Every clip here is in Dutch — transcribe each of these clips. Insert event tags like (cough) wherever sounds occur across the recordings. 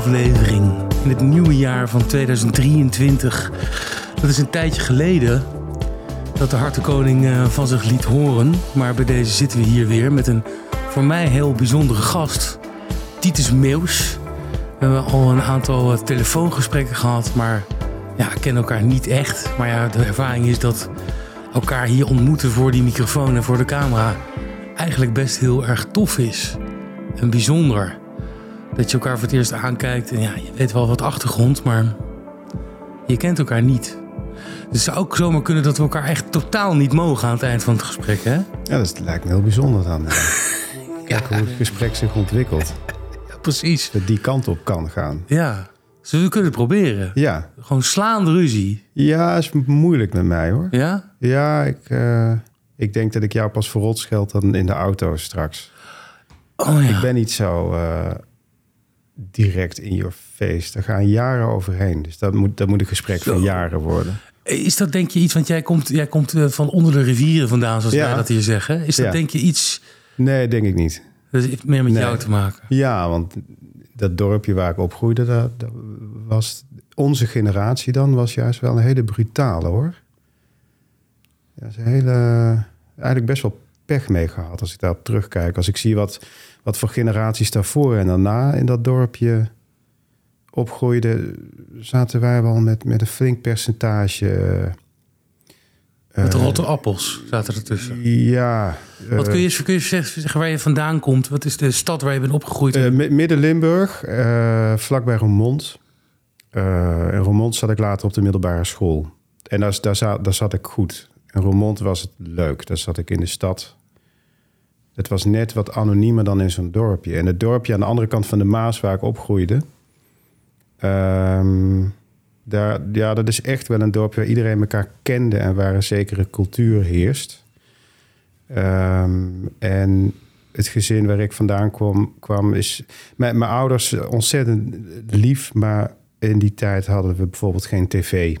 aflevering in het nieuwe jaar van 2023. Dat is een tijdje geleden dat de Hartenkoning eh, van zich liet horen. Maar bij deze zitten we hier weer met een voor mij heel bijzondere gast. Titus Meeuws. We hebben al een aantal eh, telefoongesprekken gehad, maar ja, kennen elkaar niet echt. Maar ja, de ervaring is dat elkaar hier ontmoeten voor die microfoon en voor de camera eigenlijk best heel erg tof is. En bijzonder. Dat je elkaar voor het eerst aankijkt en ja, je weet wel wat achtergrond, maar je kent elkaar niet. Dus het zou ook zomaar kunnen dat we elkaar echt totaal niet mogen aan het eind van het gesprek, hè? Ja, dat lijkt me heel bijzonder dan. (laughs) Kijk hoe het gesprek zich ontwikkelt. Ja, precies. Dat die kant op kan gaan. Ja. Zullen we kunnen proberen? Ja. Gewoon slaande ruzie. Ja, is moeilijk met mij hoor. Ja? Ja, ik, eh, ik denk dat ik jou pas verrot scheld dan in de auto straks. Oh ja. Ik ben niet zo eh, direct in your face. Daar gaan jaren overheen. Dus dat moet, dat moet een gesprek Zo. van jaren worden. Is dat denk je iets, want jij komt, jij komt eh, van onder de rivieren vandaan, zoals Ja. wij dat hier zeggen. Is dat Ja. denk je iets, Nee, denk ik niet. dat heeft meer met Nee. jou te maken? Ja, want dat dorpje waar ik opgroeide, dat, dat was onze generatie dan was juist wel een hele brutale hoor. Ja, is een hele, eigenlijk best wel pech mee gehad als ik daarop terugkijk. Als ik zie wat, wat voor generaties daarvoor en daarna in dat dorpje opgroeiden, zaten wij wel met, met een flink percentage. eh, Met eh, rotte appels zaten ertussen. Ja. Wat eh, kun je, kun je zeggen, zeggen waar je vandaan komt? Wat is de stad waar je bent opgegroeid? Mi- Midden-Limburg, vlakbij Roermond. In Roermond zat ik later op de middelbare school. En daar, daar, zat, daar zat ik goed. In Roermond was het leuk. Daar zat ik in de stad. Het was net wat anoniemer dan in zo'n dorpje. En het dorpje aan de andere kant van de Maas waar ik opgroeide... ehm, daar, ja, dat is echt wel een dorpje waar iedereen elkaar kende... en waar een zekere cultuur heerst. Ehm, en het gezin waar ik vandaan kwam, kwam is... Mijn, ouders ontzettend lief, maar in die tijd hadden we bijvoorbeeld geen tv.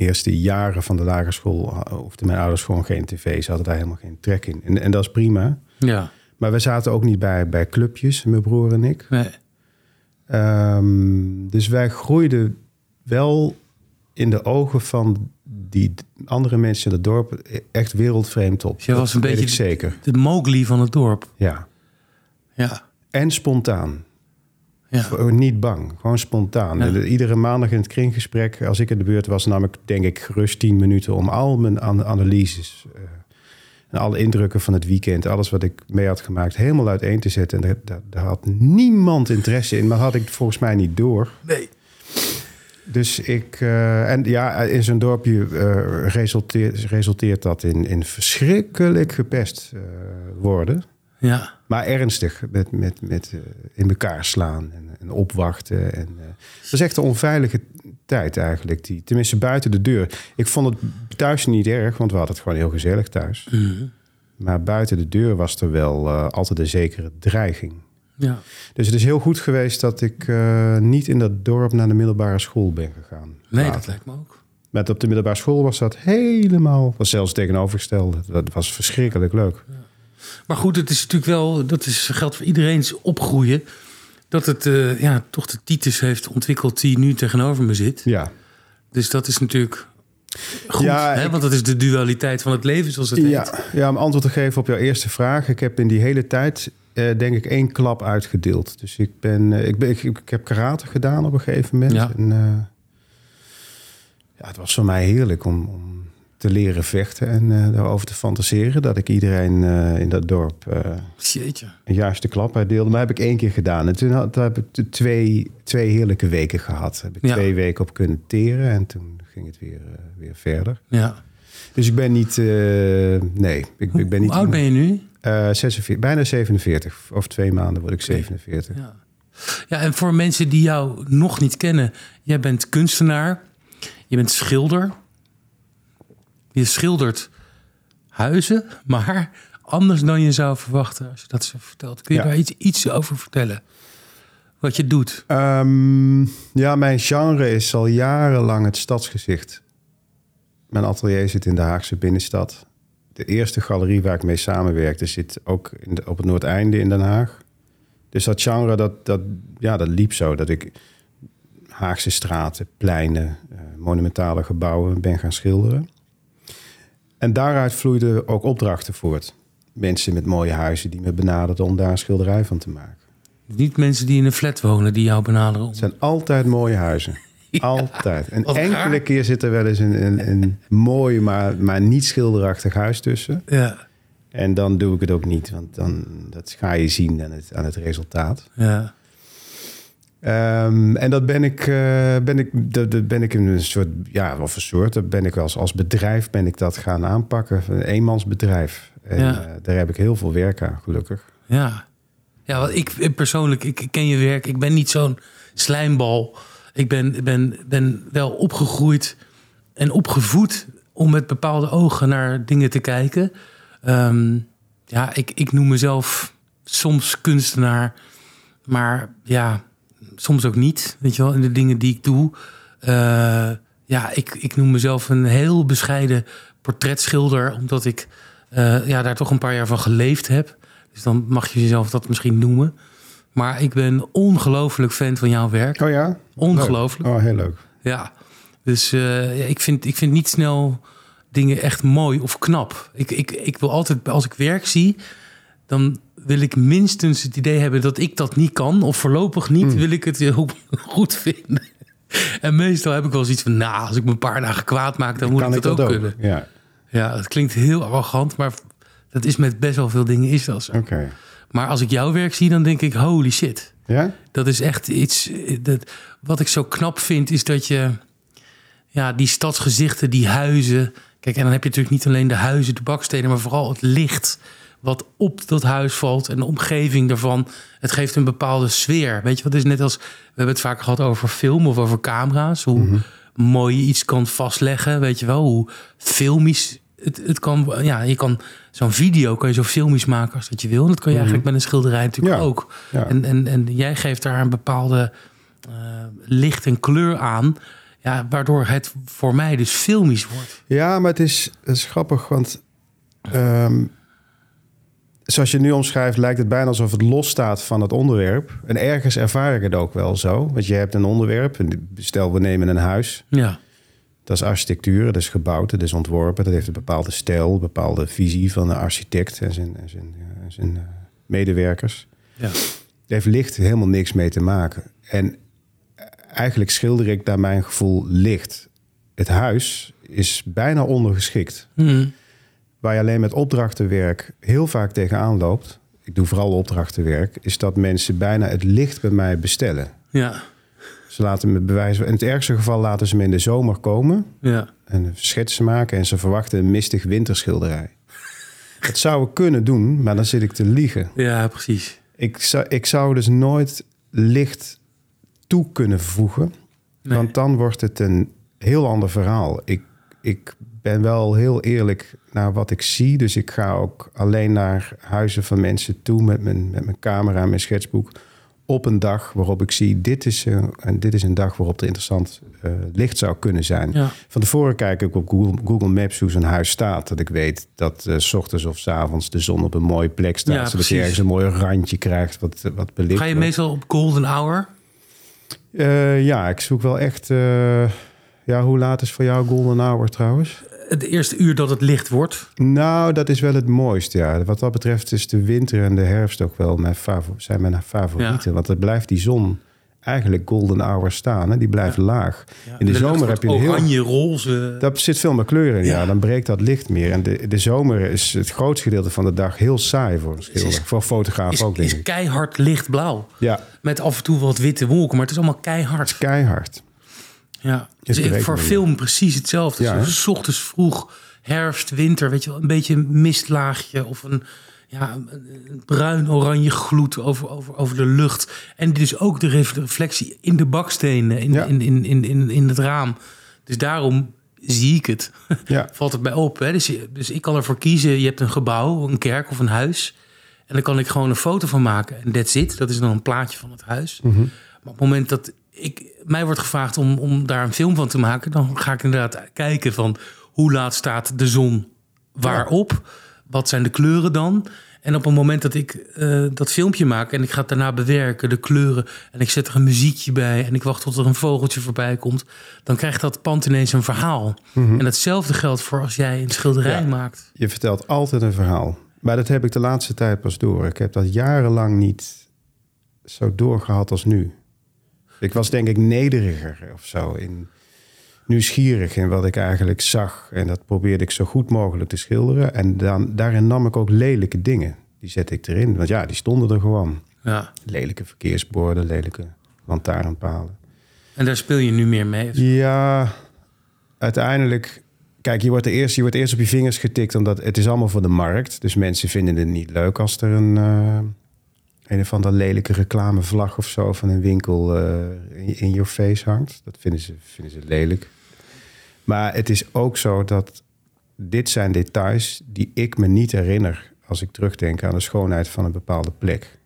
Eerste jaren van de lagere school ha- hoefden mijn ouders gewoon geen tv. Ze hadden daar helemaal geen trek in. En, en dat is prima. ja, Maar we zaten ook niet bij, bij clubjes, mijn broer en ik. nee. Ehm, dus wij groeiden wel in de ogen van die andere mensen in het dorp echt wereldvreemd op. Dus jij was een beetje zeker. de Mowgli van het dorp. Ja. Ja, En spontaan. Ja. Gewoon Niet bang, gewoon spontaan. Ja. Iedere maandag in het kringgesprek, als ik in de beurt was, nam ik denk ik gerust tien minuten om al mijn an- analyses eh, en alle indrukken van het weekend, alles wat ik mee had gemaakt, helemaal uiteen te zetten. En daar, had niemand interesse in, maar had ik volgens mij niet door. Nee. Dus ik, eh, en ja, in zo'n dorpje eh, resulteert, resulteert dat in, in verschrikkelijk gepest eh, worden. Ja, Maar ernstig, met, met, met eh, in elkaar slaan en, en opwachten. En, eh, dat is echt een onveilige tijd eigenlijk. Die, tenminste, buiten de deur. Ik vond het thuis niet erg, want we hadden het gewoon heel gezellig thuis. Mhm. Maar buiten de deur was er wel eh, altijd een zekere dreiging. ja. Dus het is heel goed geweest dat ik eh, niet in dat dorp naar de middelbare school ben gegaan. Nee, Later. dat lijkt me ook. Met op de middelbare school was dat helemaal, was zelfs tegenovergesteld. Dat was verschrikkelijk leuk. Maar goed, het is natuurlijk wel, dat is, geldt voor iedereen's opgroeien. Dat het eh, ja, toch de Titus heeft ontwikkeld die nu tegenover me zit. Ja, Dus dat is natuurlijk goed, Ja, hè? want dat is de dualiteit van het leven, zoals het heet. Ja, ja, om antwoord te geven op jouw eerste vraag. Ik heb in die hele tijd, eh, denk ik, één klap uitgedeeld. Dus ik, ben, eh, ik, ben, ik, ik heb karate gedaan op een gegeven moment. Ja. En, ja, het was voor mij heerlijk om, om te leren vechten en eh, daarover te fantaseren. Dat ik iedereen eh, in dat dorp Jeetje. een juiste klap uitdeelde. Maar heb ik één keer gedaan. En toen, had, toen heb ik twee, twee heerlijke weken gehad. Heb ik Ja. twee weken op kunnen teren. En toen ging het weer, weer verder. Ja. Dus ik ben niet... nee, ik, ik ben niet... Hoe oud ben je nu? Eh, 46, bijna 47. Over twee maanden word ik 47. Ja. ja, en voor mensen die jou nog niet kennen. Jij bent kunstenaar. Je bent schilder. Je schildert huizen, maar anders dan je zou verwachten als je dat zo vertelt. Kun je Ja. daar iets, iets over vertellen? Wat je doet? Ehm, ja, mijn genre is al jarenlang het stadsgezicht. Mijn atelier zit in de Haagse binnenstad. De eerste galerie waar ik mee samenwerkte zit ook in de, op het Noordeinde in Den Haag. Dus dat genre, dat, dat, ja, dat liep zo. Dat ik Haagse straten, pleinen, uh, monumentale gebouwen ben gaan schilderen. En daaruit vloeiden ook opdrachten voort. Mensen met mooie huizen die me benaderden om daar een schilderij van te maken. Niet mensen die in een flat wonen die jou benaderen. Het zijn altijd mooie huizen. (laughs) Altijd. En enkele keer zit er wel eens een, een, een mooi, maar, maar niet schilderachtig huis tussen. Ja. En dan doe ik het ook niet, want dan dat ga je zien aan het, aan het resultaat. Ja. Um, en dat ben ik, uh, ben ik, dat, dat, ben ik in een soort, ja, of een soort, dat ben ik als, als bedrijf ben ik dat gaan aanpakken. Een eenmansbedrijf. En ja. uh, daar heb ik heel veel werk aan, gelukkig. Ja, ja wat ik persoonlijk, ik ken je werk. Ik ben niet zo'n slijmbal. Ik ben, ben, ben wel opgegroeid en opgevoed om met bepaalde ogen naar dingen te kijken. Um, ja, ik, ik noem mezelf soms kunstenaar, maar ja, soms ook niet. Weet je wel, in de dingen die ik doe. Uh, ja, ik, ik noem mezelf een heel bescheiden portretschilder, omdat ik uh, ja, daar toch een paar jaar van geleefd heb. Dus dan mag je jezelf dat misschien noemen. Maar ik ben ongelooflijk fan van jouw werk. Oh ja? Ongelooflijk. Oh, heel leuk. Ja, dus uh, ja, ik, vind, ik vind niet snel dingen echt mooi of knap. Ik, ik, ik wil altijd, als ik werk zie, dan wil ik minstens het idee hebben dat ik dat niet kan. Of voorlopig niet, mm. wil ik het heel (laughs) goed vinden. En meestal heb ik wel zoiets van, nou, als ik me een paar dagen kwaad maak, dan moet ik dat, ook, kunnen. Ja. ja, het klinkt heel arrogant, maar dat is met best wel veel dingen is dat zo. Oké. Maar als ik jouw werk zie, dan denk ik, holy shit. Ja? Dat is echt iets, dat, wat ik zo knap vind, is dat je, ja, die stadsgezichten, die huizen. Kijk, en dan heb je natuurlijk niet alleen de huizen, de bakstenen, maar vooral het licht wat op dat huis valt en de omgeving daarvan. Het geeft een bepaalde sfeer. Weet je wat is net als we hebben het vaak gehad over film of over camera's. Hoe -hmm. mooi je iets kan vastleggen. Weet je wel, hoe filmisch het, het kan. Ja, je kan zo'n video kan je zo filmisch maken als dat je wil. En dat kan je -hmm. eigenlijk met een schilderij natuurlijk ja. ook. Ja. En, en, en jij geeft daar een bepaalde uh, licht en kleur aan. Ja, waardoor het voor mij dus filmisch wordt. Ja, maar het is, het is grappig, want um, zoals je nu omschrijft, lijkt het bijna alsof het losstaat van het onderwerp. En ergens ervaar ik het ook wel zo. Want je hebt een onderwerp. Stel, we nemen een huis. Ja. Dat is architectuur, dat is gebouwd, dat is ontworpen. Dat heeft een bepaalde stijl, een bepaalde visie van de architect en zijn, en zijn, en zijn uh, medewerkers. Ja. Daar heeft licht helemaal niks mee te maken. En eigenlijk schilder ik naar mijn gevoel licht. Het huis is bijna ondergeschikt. Mm. Waar je alleen met opdrachtenwerk heel vaak tegenaan loopt, ik doe vooral opdrachtenwerk, is dat mensen bijna het licht bij mij bestellen. Ja. Ze laten me bewijzen. In het ergste geval laten ze me in de zomer komen Ja. en schetsen maken en ze verwachten een mistig winterschilderij. Dat zou ik kunnen doen, maar dan zit ik te liegen. Ja, precies. Ik zou, ik zou dus nooit licht toe kunnen voegen, Nee. want dan wordt het een heel ander verhaal. Ik, ik ben wel heel eerlijk naar wat ik zie. Dus ik ga ook alleen naar huizen van mensen toe met mijn, met mijn camera en mijn schetsboek. Op een dag waarop ik zie, dit is een, en dit is een dag waarop er interessant uh, licht zou kunnen zijn. Ja. Van tevoren kijk ik op Google, Google Maps hoe zo'n huis staat. Dat ik weet dat uh, s ochtends of s avonds de zon op een mooie plek staat. Ja, zodat precies. je ergens een mooi randje krijgt wat, wat belicht Ga je wordt. meestal op golden hour? Uh, ja, ik zoek wel echt... Ja, hoe laat is voor jou golden hour trouwens? Het eerste uur dat het licht wordt. Nou, dat is wel het mooist, ja. Wat dat betreft is de winter en de herfst ook wel mijn favor zijn mijn favorieten. Ja. Want dan blijft die zon eigenlijk golden hour staan. Hè? Die blijft Ja. laag. Ja, In de, zomer heb je een heel... oranje, roze. Daar zit veel meer kleur in, ja. Dan breekt dat licht meer. En de, de zomer is het grootste gedeelte van de dag heel saai voor een schilder. Is- voor fotograaf is, ook, denk is keihard lichtblauw. Ja, Met af en toe wat witte wolken, maar het is allemaal keihard. keihard. Ja, Is dus voor film precies hetzelfde. Ja, Ja, hè? s ochtends vroeg, herfst, winter, weet je wel, een beetje een mistlaagje of een, ja, een, bruin-oranje gloed over, over, over de lucht. En dus ook de ref- reflectie in de bakstenen, in, Ja. in, in, in, in, in het raam. Dus daarom zie ik het. Ja, (laughs) Valt het bij op. Hè? Dus, dus ik kan ervoor kiezen, je hebt een gebouw, een kerk of een huis. En dan kan ik gewoon een foto van maken. En that's it. Dat is dan een plaatje van het huis. Mhm. Maar op het moment dat ik, mij wordt gevraagd om, om daar een film van te maken... dan ga ik inderdaad kijken van hoe laat staat de zon waarop? Wat zijn de kleuren dan? En op het moment dat ik eh, dat filmpje maak en ik ga het daarna bewerken, de kleuren, en ik zet er een muziekje bij en ik wacht tot er een vogeltje voorbij komt, dan krijgt dat pand ineens een verhaal. En hetzelfde geldt voor als jij een schilderij Ja. maakt. Je vertelt altijd een verhaal. Maar dat heb ik de laatste tijd pas door. Ik heb dat jarenlang niet zo doorgehad als nu. Ik was denk ik nederiger of zo. In, nieuwsgierig in wat ik eigenlijk zag. En dat probeerde ik zo goed mogelijk te schilderen. En dan, daarin nam ik ook lelijke dingen. Die zette ik erin. Want ja, die stonden er gewoon. Ja. Lelijke verkeersborden, lelijke lantaarnpalen. En daar speel je nu meer mee. Ja, uiteindelijk. Kijk, je wordt, er eerst, je wordt eerst op je vingers getikt omdat het is allemaal voor de markt. Dus mensen vinden het niet leuk als er een, eh, een of andere lelijke reclamevlag of zo van een winkel eh, in, your face hangt. Dat vinden ze, vinden ze lelijk. Maar het is ook zo dat dit zijn details die ik me niet herinner als ik terugdenk aan de schoonheid van een bepaalde plek.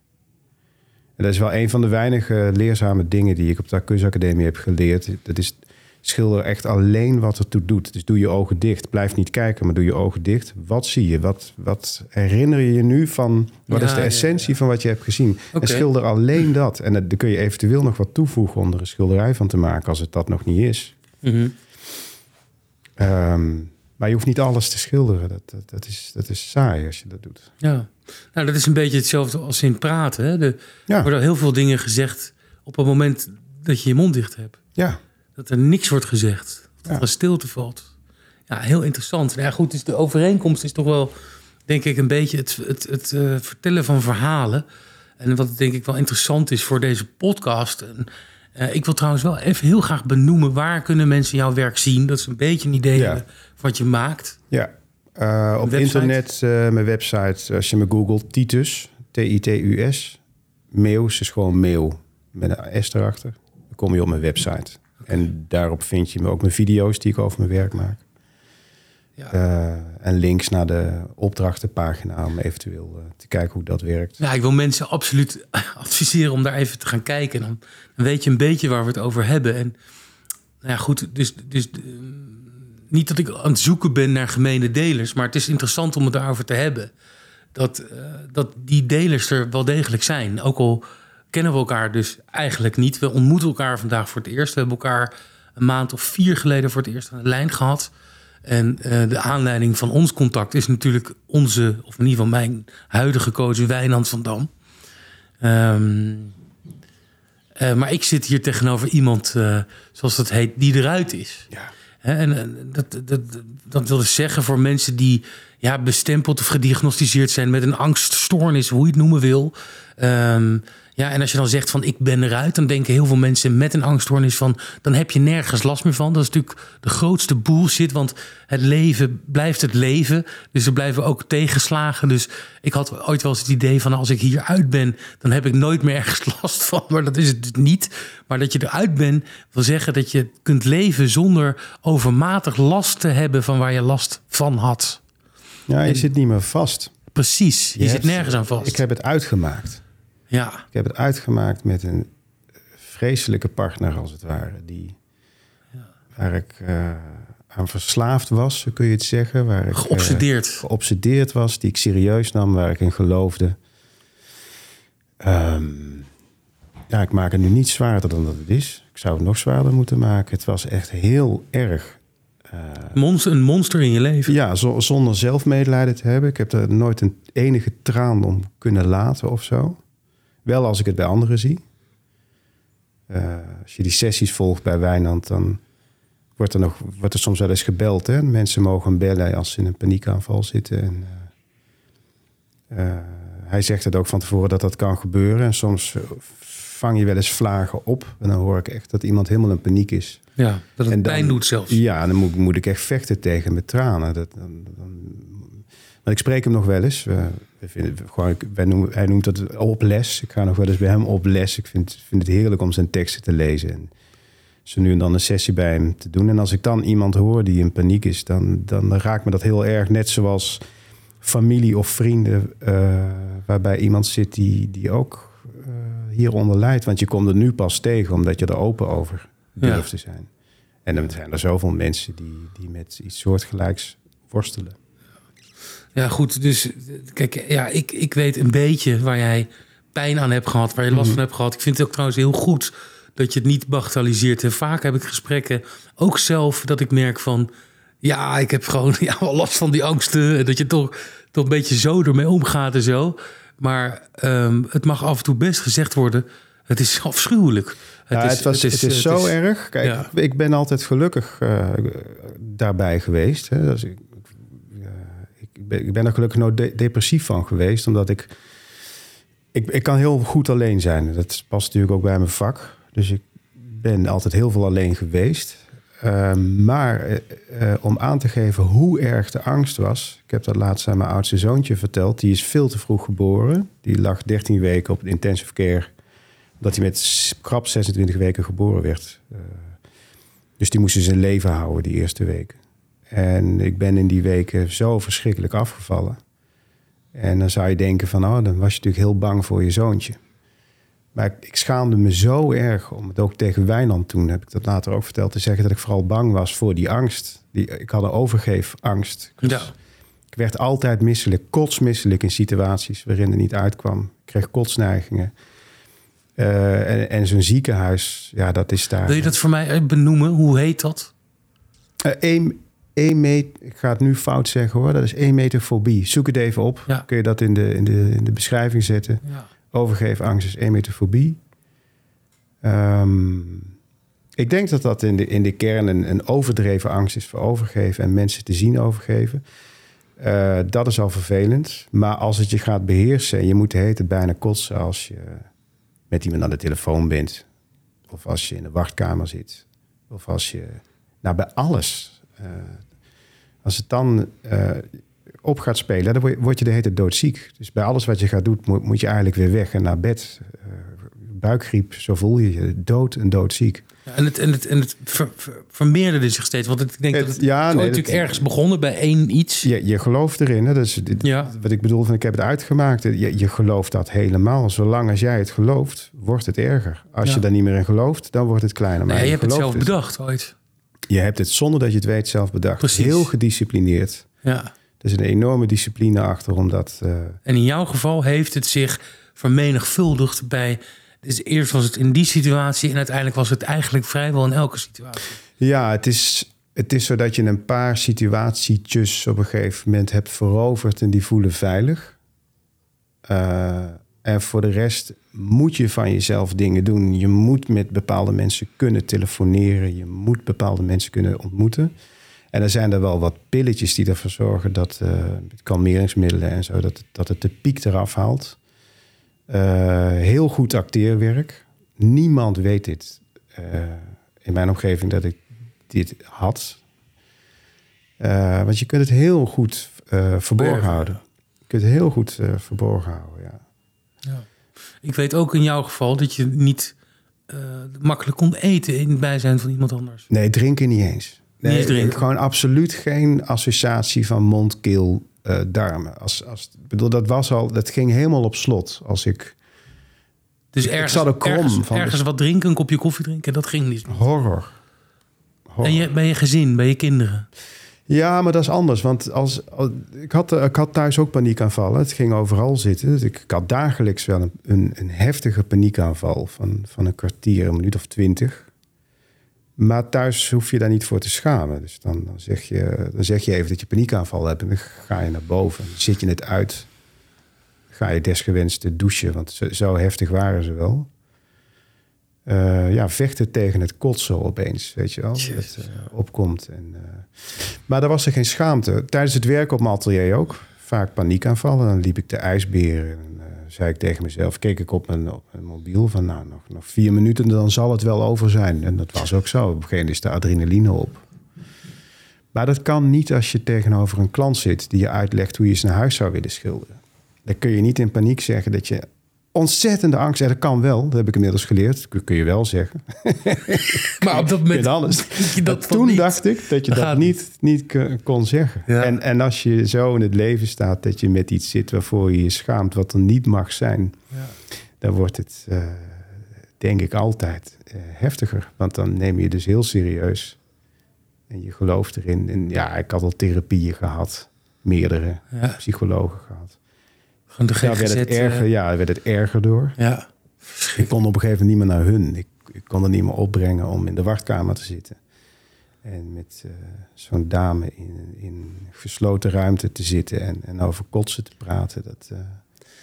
En dat is wel een van de weinige leerzame dingen die ik op de kunstacademie heb geleerd. Dat is schilder echt alleen wat ertoe doet. Dus doe je ogen dicht. Blijf niet kijken, maar doe je ogen dicht. Wat zie je? Wat, wat herinner je je nu van... Wat Ja, is de essentie ja. van wat je hebt gezien? En schilder alleen dat. En daar kun je eventueel nog wat toevoegen... om er een schilderij van te maken als het dat nog niet is. Mhm. Ehm, maar je hoeft niet alles te schilderen. Dat, dat, dat, is, dat is saai als je dat doet. Ja. Nou, dat is een beetje hetzelfde als in praten. Hè? De, Er worden heel veel dingen gezegd op het moment dat je je mond dicht hebt. ja. Dat er niks wordt gezegd. Dat er een stilte valt. Ja, heel interessant. Nou ja, goed, dus de overeenkomst is toch wel, denk ik, een beetje het, het, het eh, vertellen van verhalen. En wat denk ik wel interessant is voor deze podcast. En, eh, ik wil trouwens wel even heel graag benoemen... waar kunnen mensen jouw werk zien? Dat is een beetje een idee Ja. van wat je maakt. Ja, eh, op website? internet, mijn website, als je me googelt, Titus, T-I-T-U-S. Meeuws is gewoon meeuw met een S erachter. Dan kom je op mijn website. En daarop vind je me ook mijn video's die ik over mijn werk maak. Ja. Eh, en links naar de opdrachtenpagina om eventueel eh, te kijken hoe dat werkt. Ja, ik wil mensen absoluut (laughs) adviseren om daar even te gaan kijken. Dan, dan weet je een beetje waar we het over hebben. En nou ja, goed, dus, dus eh, niet dat ik aan het zoeken ben naar gemene delers, maar het is interessant om het daarover te hebben. Dat, dat die delers er wel degelijk zijn. Ook al kennen we elkaar dus eigenlijk niet. We ontmoeten elkaar vandaag voor het eerst. We hebben elkaar een maand of vier geleden voor het eerst aan de lijn gehad. En eh, de aanleiding van ons contact is natuurlijk onze, of in ieder geval mijn huidige coach Wijnand van Dam. Ehm, eh, maar ik zit hier tegenover iemand, eh, zoals dat heet, die eruit is. Ja. En dat, dat, dat wil dus zeggen voor mensen die ja, bestempeld of gediagnosticeerd zijn met een angststoornis, hoe je het noemen wil. Ehm, ja, en als je dan zegt van ik ben eruit, dan denken heel veel mensen met een angststoornis van dan heb je nergens last meer van. Dat is natuurlijk de grootste bullshit, want het leven blijft het leven. Dus er blijven ook tegenslagen. Dus ik had ooit wel eens het idee van als ik hier uit ben, dan heb ik nooit meer ergens (laughs) last van. Maar dat is het dus niet. Maar dat je eruit bent, wil zeggen dat je kunt leven zonder overmatig last te hebben van waar je last van had. Ja, je zit niet meer vast. Precies, je, zit hebt- nergens aan vast. Ik heb het uitgemaakt. Ja, Ik heb het uitgemaakt met een vreselijke partner, als het ware. Die, Waar ik eh, aan verslaafd was, zo kun je het zeggen. Waar ik, eh, geobsedeerd. geobsedeerd was, die ik serieus nam, waar ik in geloofde. Ehm, ja, ik maak het nu niet zwaarder dan dat het is. Ik zou het nog zwaarder moeten maken. Het was echt heel erg. Monster, een monster in je leven. Ja, zo- zonder zelfmedelijden te hebben. Ik heb er nooit een enige traan om kunnen laten of zo. Wel als ik het bij anderen zie. Eh, als je die sessies volgt bij Wijnand, dan wordt er, nog, wordt er soms wel eens gebeld. Hè? Mensen mogen bellen als ze in een paniekaanval zitten. En, eh, eh, hij zegt het ook van tevoren dat dat kan gebeuren. En soms vang je wel eens vlagen op. En dan hoor ik echt dat iemand helemaal in paniek is. Ja, dat het dan- pijn doet zelfs. Ja, dan moet, moet ik echt vechten tegen met tranen. Dat, dan, dan, maar ik spreek hem nog wel eens. We, we vinden, gewoon, ik- wij noemen, hij noemt het op les. Ik ga nog wel eens bij hem op les. Ik vind, vind het heerlijk om zijn teksten te lezen. En zo nu en dan een sessie bij hem te doen. En als ik dan iemand hoor die in paniek is, dan, dan raakt me dat heel erg. Net zoals familie of vrienden, eh, waarbij iemand zit die, die ook hieronder lijdt. Want je komt er nu pas tegen omdat je er open over durft Ja. te zijn. En dan zijn er zoveel mensen die, die met iets soortgelijks worstelen. Ja, goed. Dus kijk, ja, ik, ik weet een beetje waar jij pijn aan hebt gehad, waar je last Mhm. van hebt gehad. Ik vind het ook trouwens heel goed dat je het niet bagatelliseert. En vaak heb ik gesprekken, ook zelf, dat ik merk van... Ja, ik heb gewoon (laughs) ja, wel last van die angsten. En dat je toch, toch een beetje zo ermee omgaat en zo. Maar ehm, het mag af en toe best gezegd worden... Het is (laughs) afschuwelijk. Het, ja, het, was, het is, zo het is- erg. Kijk, ja. ik ben altijd gelukkig eh, daarbij geweest. Hè. Dus ik, eh, ik, ben, ik ben er gelukkig nooit de- depressief van geweest, omdat ik, ik... Ik kan heel goed alleen zijn. Dat past natuurlijk ook bij mijn vak. Dus ik ben altijd heel veel alleen geweest. Uh, maar eh, uh, om aan te geven hoe erg de angst was... Ik heb dat laatst aan mijn oudste zoontje verteld. Die is veel te vroeg geboren. Die lag 13 weken op intensive care dat hij met krap 26 weken geboren werd. Uh, dus die moesten zijn leven houden die eerste weken. En ik ben in die weken zo verschrikkelijk afgevallen. En dan zou je denken van, oh, dan was je natuurlijk heel bang voor je zoontje. Maar ik, schaamde me zo erg om het ook tegen Wijnand toen, heb ik dat later ook verteld, te zeggen dat ik vooral bang was voor die angst. Die, ik had een overgeefangst. Ja. Ik werd altijd misselijk, kotsmisselijk in situaties waarin er niet uitkwam. Ik kreeg kotsneigingen. Uh, en en zo'n ziekenhuis, ja, dat is daar. Wil je dat voor mij benoemen? Hoe heet dat? Uh, een, een meter, ik ga het nu fout zeggen hoor, dat is emetofobie. Zoek het even op. Ja. Kun je dat in de, in de, in de beschrijving zetten? Ja. Overgeefangst is emetofobie. Um, ik denk dat dat in de, in de kern een, een overdreven angst is voor overgeven en mensen te zien overgeven. Uh, dat is al vervelend. Maar als het je gaat beheersen en je moet tijd bijna kotsen als je met iemand aan de telefoon bent. Of als je in de wachtkamer zit. Of als je. Nou, bij alles. Uh, als het dan uh, op gaat spelen, dan word je, word je de hele tijd doodziek. Dus bij alles wat je gaat doen, moet, moet je eigenlijk weer weg en naar bed. Uh, buikgriep, zo voel je je. Dood en doodziek. Ja, en het, en het, en het ver, ver, vermeerderde zich steeds. Want ik denk Het- dat het ja, nee, natuurlijk dat- ergens begonnen bij één iets. Je, je gelooft erin. Hè? Dat is dit- Ja. wat ik bedoel van ik heb het uitgemaakt. Je, je gelooft dat helemaal. Zolang als jij het gelooft, wordt het erger. Als Ja. je daar niet meer in gelooft, dan wordt het kleiner. Maar Nee, je hebt het zelf bedacht ooit. Je hebt het zonder dat je het weet zelf bedacht. Precies. Heel gedisciplineerd. Ja. Er is een enorme discipline achter om dat... eh, En in jouw geval heeft het zich vermenigvuldigd bij... Dus eerst was het in die situatie en uiteindelijk was het eigenlijk vrijwel in elke situatie. Ja, het is, het is zo dat je een paar situatietjes op een gegeven moment hebt veroverd en die voelen veilig. Uh, en voor de rest moet je van jezelf dingen doen. Je moet met bepaalde mensen kunnen telefoneren. Je moet bepaalde mensen kunnen ontmoeten. En er zijn er wel wat pilletjes die ervoor zorgen dat uh, kalmeringsmiddelen en zo, dat, dat het de piek eraf haalt. Uh, heel goed acteerwerk. Niemand weet dit uh, in mijn omgeving dat ik dit had. Want je kunt het heel goed verborgen houden. Je kunt het heel goed verborgen houden, ja. Ja. Ik weet ook in jouw geval dat je niet eh, makkelijk kon eten in het bijzijn van iemand anders. Nee, drinken niet eens. Nee, drinken. Gewoon absoluut geen associatie van mond, keel, eh, darmen. Als, als, bedoel, dat was al, dat ging helemaal op slot. Als ik Dus Ik ergens, zat ook krom ergens, van- ergens wat drinken, een kopje koffie drinken, dat ging niet. horror. horror. En je, bij je gezin, bij je kinderen. Ja, maar dat is anders. Want als, als- ik, had, eh, ik had thuis ook paniekaanvallen. Het ging overal zitten. Dus ik, ik had dagelijks wel een, een, een heftige paniekaanval van, van een kwartier, een minuut of twintig. Maar thuis hoef je daar niet voor te schamen. Dus dan, dan, zeg je, dan zeg je even dat je paniekaanval hebt en dan ga je naar boven. Dan zit je het uit. Ga je desgewenst douchen, want zo, zo heftig waren ze wel. Eh, ja, vechten tegen het kotsen opeens, weet je wel. Dat het eh, opkomt. En, eh, maar daar was er geen schaamte. Tijdens het werk op mijn atelier ook. Vaak paniekaanvallen. Dan liep ik de ijsberen. En zei ik tegen mezelf, keek ik op mijn, op mijn mobiel van... nou, nog, nog vier minuten, dan zal het wel over zijn. En dat was ook zo. Op een gegeven moment is de adrenaline op. Maar dat kan niet als je tegenover een klant zit... die je uitlegt hoe je zijn huis zou willen schilderen. Dan kun je niet in paniek zeggen dat je ontzettende angst... Ja, dat kan wel, dat heb ik inmiddels geleerd. Dat kun je wel zeggen. (laughs) Maar op dat moment... alles. (laughs) dat toen niet. dacht ik dat je Dat niet, niet kon zeggen. Ja. En, en als je zo in het leven staat dat je met iets zit waarvoor je je schaamt, wat er niet mag zijn, Ja. dan wordt het, eh, denk ik, altijd eh, heftiger. Want dan neem je je dus heel serieus en je gelooft erin. En ja, ik had al therapieën gehad. meerdere Ja. psychologen gehad. Gewoon de Daar werd het erger, ja, werd het erger door. ja. Ik kon op een gegeven moment niet meer naar hun. Ik, ik kon er niet meer opbrengen om in de wachtkamer te zitten. En met eh, zo'n dame in, in gesloten ruimte te zitten en, en over kotsen te praten. Dat, eh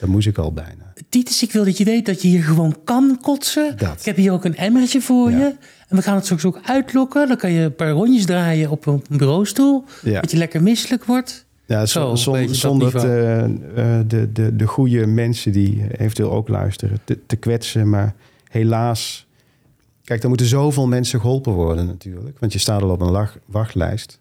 dat moest ik al bijna. Titus, ik wil dat je weet dat je hier gewoon kan kotsen. Dat. Ik heb hier ook een emmertje voor Ja. je. En we gaan het straks ook uitlokken. Dan kan je een paar rondjes draaien op een bureaustoel. Ja. Dat je lekker misselijk wordt. Ja, zon- dat zonder niveau. eh, de, de, de goede mensen die eventueel ook luisteren te, te kwetsen. Maar helaas, kijk, er moeten zoveel mensen geholpen worden natuurlijk. Want je staat al op een lach- wachtlijst.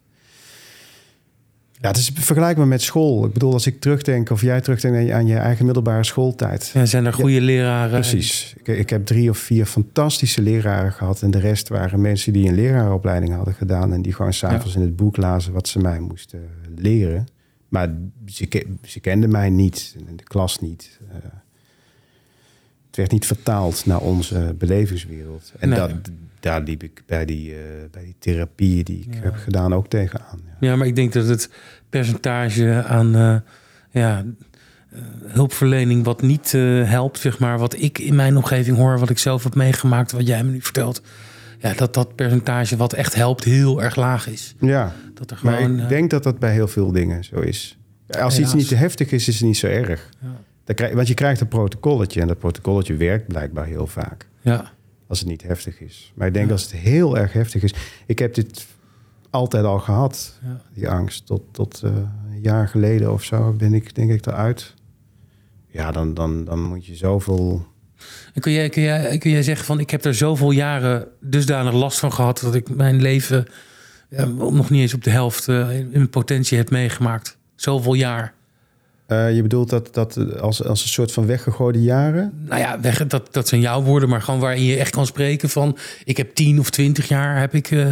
Ja, het is vergelijkbaar met school. Ik bedoel, als ik terugdenk of jij terugdenkt aan je, eigen middelbare schooltijd. Ja, zijn er goede leraren? Precies. Ik, ik heb drie of vier fantastische leraren gehad. En de rest waren mensen die een leraaropleiding hadden gedaan. En die gewoon s'avonds in het boek lazen wat ze mij moesten leren. Maar ze, ke- ze kenden mij niet. De klas niet. Eh, het werd niet vertaald naar onze belevingswereld. En Nee. dat, daar liep ik bij die, eh, bij die therapieën die ik Ja. heb gedaan ook tegenaan. Ja. Ja, maar ik denk dat het percentage aan eh, ja, hulpverlening wat niet helpt, zeg maar, wat ik in mijn omgeving hoor, wat ik zelf heb meegemaakt, wat jij me nu vertelt, ja, dat dat percentage wat echt helpt heel erg laag is. ja. Dat er Maar gewoon. ik eh, denk dat dat bij heel veel dingen zo is. Als iets niet te heftig is, is het niet zo erg. Ja. Dan krijg, want je krijgt een protocolletje en dat protocolletje werkt blijkbaar heel vaak. ja. Als het niet heftig is. Maar ik denk als het heel erg heftig is. Ik heb dit altijd al gehad, Ja. die angst. Tot, tot eh, een jaar geleden of zo ben ik denk ik eruit. Ja, dan, dan, dan moet je zoveel... En kun jij, kun, jij, kun jij zeggen van ik heb er zoveel jaren dusdanig last van gehad dat ik mijn leven ja, nog niet eens op de helft eh, in potentie heb meegemaakt. Zoveel jaar. Eh, je bedoelt dat, dat als, als een soort van weggegooide jaren? nou ja, weg, dat, dat zijn jouw woorden, maar gewoon waarin je echt kan spreken van... ik heb tien of twintig jaar, heb ik... eh,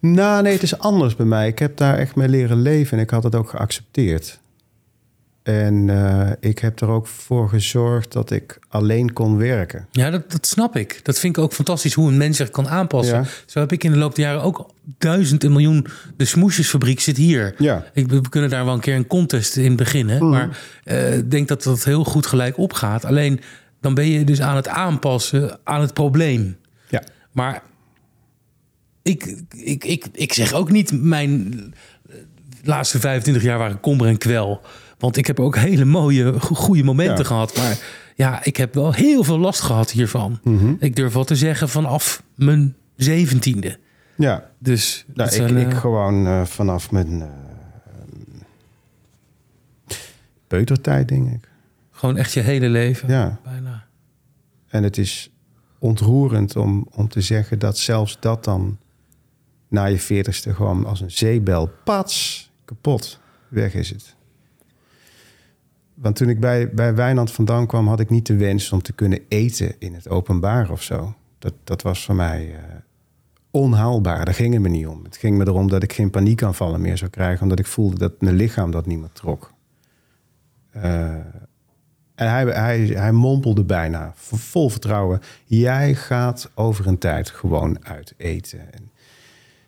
Nou, nee, het is anders bij mij. Ik heb daar echt mee leren leven en ik had het ook geaccepteerd. En eh, ik heb er ook voor gezorgd dat ik alleen kon werken. ja, dat, dat snap ik. Dat vind ik ook fantastisch, hoe een mens zich kan aanpassen. Ja. Zo heb ik in de loop der jaren ook duizend en miljoen... de smoesjesfabriek zit hier. Ja. Ik, we kunnen daar wel een keer een contest in beginnen. Maar eh, ik denk dat dat heel goed gelijk opgaat. Alleen, dan ben je dus aan het aanpassen aan het probleem. Ja. Maar ik, ik, ik, ik zeg ook niet mijn laatste 25 jaar waren kommer en kwel. Want ik heb ook hele mooie, go- goede momenten Ja. gehad. Maar ja, ik heb wel heel veel last gehad hiervan. Mhm. Ik durf wel te zeggen vanaf mijn zeventiende. Ja, Dus nou, ik, zijn, ik eh, gewoon eh, vanaf mijn eh, peutertijd, denk ik. gewoon echt je hele leven. Ja, Bijna. en het is ontroerend om, om te zeggen dat zelfs dat dan na je veertigste gewoon als een zeebel, pats, kapot, weg is het. Want toen ik bij, bij Wijnand vandaan kwam, had ik niet de wens om te kunnen eten in het openbaar of zo. Dat, dat was voor mij eh, onhaalbaar. Daar ging het me niet om. Het ging me erom dat ik geen paniekaanvallen meer zou krijgen, omdat ik voelde dat mijn lichaam dat niet meer trok. Eh, en hij, hij, hij mompelde bijna, vol vertrouwen: Jij gaat over een tijd gewoon uit eten. En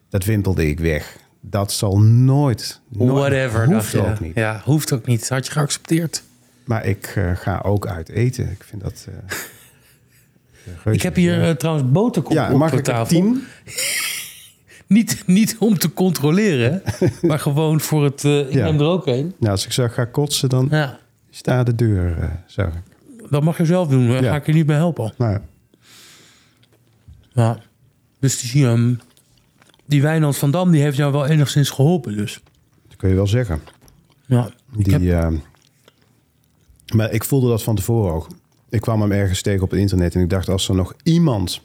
dat wimpelde ik weg. Dat zal nooit, nooit Whatever. hoeft je. ook niet. Ja, hoeft ook niet. Had je geaccepteerd. Maar ik eh, ga ook uit eten. Ik vind dat. eh, (laughs) Ik heb hier eh, trouwens boterkoek ja, op mag de ik tafel. tien? (laughs) Niet, niet om te controleren, (laughs) maar gewoon voor het... ik Ja. neem er ook een. Nou, als ik zo ga kotsen, dan Ja, staat de deur. eh zo. dat mag je zelf doen. Daar Ja. ga ik je niet bij helpen. Nou, Ja. Dus die, ehm, die Wijnand van Dam die heeft jou wel enigszins geholpen dus. dat kun je wel zeggen. Ja. Ik Die, heb, eh, maar ik voelde dat van tevoren ook. Ik kwam hem ergens tegen op het internet en ik dacht... als er nog iemand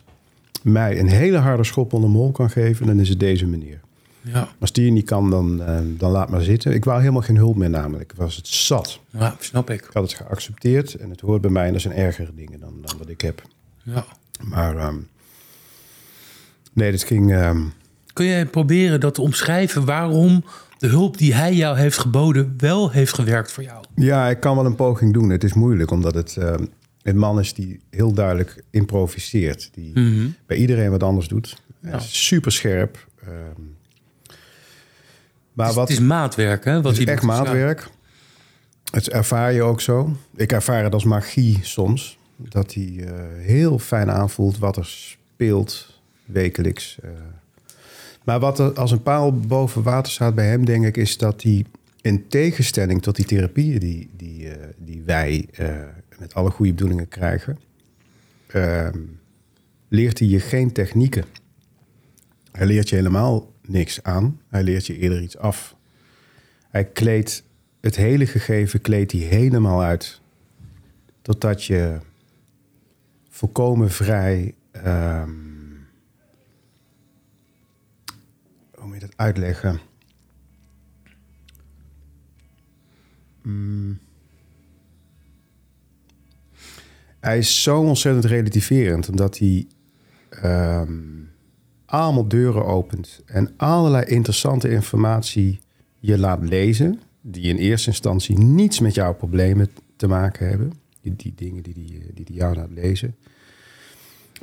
mij een hele harde schop onder mijn hol kan geven... dan is het deze meneer. ja. Als die niet kan, dan, eh, dan laat maar zitten. Ik wou helemaal geen hulp meer namelijk. Ik was het zat. ja, snap ik. Ik had het geaccepteerd en het hoort bij mij... en dat zijn ergere dingen dan, dan wat ik heb. Ja. Maar ehm, nee, dit ging... ehm, Kun jij proberen dat te omschrijven waarom de hulp die hij jou heeft geboden wel heeft gewerkt voor jou? Ja, ik kan wel een poging doen. Het is moeilijk, omdat het ehm, een man is die heel duidelijk improviseert. Die bij iedereen wat anders doet. Ja. super scherp. ehm, Maar het, is, wat, het is maatwerk, hè? Wat het is echt maatwerk. Het ervaar je ook zo. Ik ervaar het als magie soms. Dat hij eh, heel fijn aanvoelt wat er speelt wekelijks. eh. Maar wat er als een paal boven water staat bij hem, denk ik, is dat hij in tegenstelling tot die therapieën die, die, eh, die wij eh, met alle goede bedoelingen krijgen, ehm, leert hij je geen technieken. Hij leert je helemaal niks aan. Hij leert je eerder iets af. Hij kleedt het hele gegeven kleedt hij helemaal uit. Totdat je volkomen vrij. ehm, uitleggen? Mm. Hij is zo ontzettend relativerend, omdat hij ehm, allemaal deuren opent en allerlei interessante informatie je laat lezen, die in eerste instantie niets met jouw problemen te maken hebben. Die, die dingen die die, die die jou laat lezen.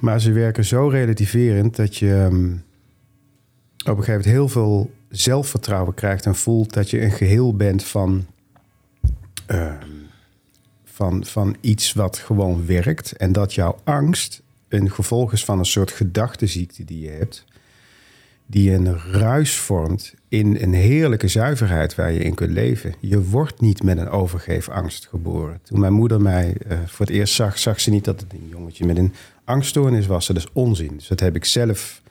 Maar ze werken zo relativerend dat je ehm, op een gegeven moment heel veel zelfvertrouwen krijgt en voelt dat je een geheel bent van, ehm, van, van iets wat gewoon werkt. En dat jouw angst een gevolg is van een soort gedachteziekte die je hebt. Die een ruis vormt in een heerlijke zuiverheid waar je in kunt leven. Je wordt niet met een overgeefangst geboren. Toen mijn moeder mij eh, voor het eerst zag, zag ze niet dat het een jongetje met een angststoornis was. Dat is onzin. Dus dat heb ik zelf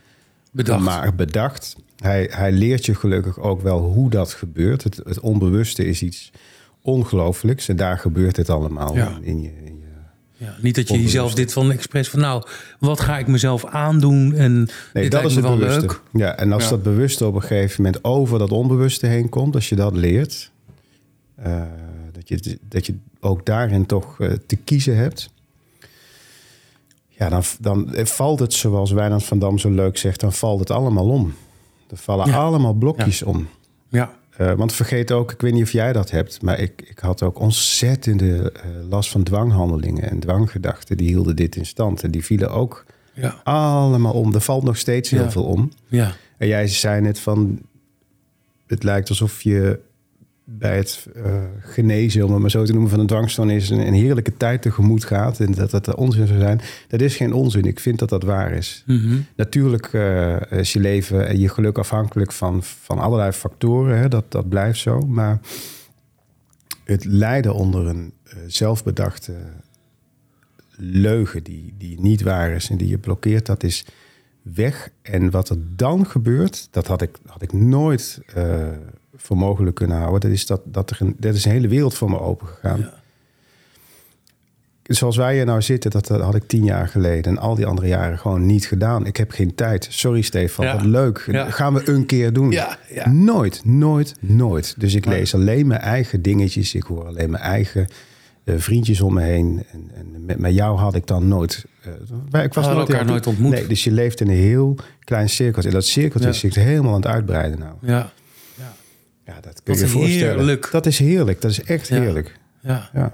Bedacht. maar bedacht. Hij, hij leert je gelukkig ook wel hoe dat gebeurt. Het, het onbewuste is iets ongelooflijks. En daar gebeurt het allemaal Ja. in, in je. In je Ja, niet dat je jezelf dit van expres van nou, wat ga ik mezelf aandoen en nee, dit dat lijkt is me het wel bewuste. leuk. Ja, en als Ja. dat bewuste op een gegeven moment over dat onbewuste heen komt, als je dat leert, eh, dat, je, dat je ook daarin toch eh, te kiezen hebt. Ja, dan, dan valt het, zoals Wijnand van Dam zo leuk zegt, dan valt het allemaal om. Er vallen Ja. allemaal blokjes om. Ja, Eh, want vergeet ook, ik weet niet of jij dat hebt, maar ik, ik had ook ontzettende eh, last van dwanghandelingen en dwanggedachten. Die hielden dit in stand en die vielen ook ja, allemaal om. Er valt nog steeds heel veel om. ja, En jij zei net van, het lijkt alsof je bij het eh, genezen, om het maar zo te noemen, van een dwangstoornis een, een heerlijke tijd tegemoet gaat. En dat dat onzin zou zijn. Dat is geen onzin. Ik vind dat dat waar is. Mhm. Natuurlijk eh, is je leven en je geluk afhankelijk van, van allerlei factoren. Hè? Dat, dat blijft zo. Maar het lijden onder een eh, zelfbedachte leugen die, die niet waar is en die je blokkeert, dat is weg. En wat er dan gebeurt, dat had ik, had ik nooit voor mogelijk kunnen houden. Dat is dat, dat er een, dat is een hele wereld voor me open gegaan. Ja. Zoals wij hier nou zitten, dat, dat had ik tien jaar geleden en al die andere jaren gewoon niet gedaan. Ik heb geen tijd. Sorry Stefan, Ja. wat leuk. Ja. Gaan we een keer doen. Nooit, nooit, nooit. Dus ik lees alleen mijn eigen dingetjes. Ik hoor alleen mijn eigen eh, vriendjes om me heen. En, en met, met jou had ik dan nooit... eh, ik was nooit elkaar nooit ontmoet. Nee, dus je leeft in een heel klein cirkeltje. En dat cirkeltje is zich helemaal aan het uitbreiden nou. ja, Ja, dat kun je je voorstellen. heerlijk. Dat is heerlijk. Dat is echt Ja. heerlijk. ja. Ja.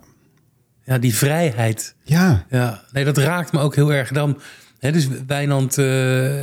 Ja, die vrijheid. Ja. Ja, nee, dat raakt me ook heel erg. Dan, dus Wijnand eh,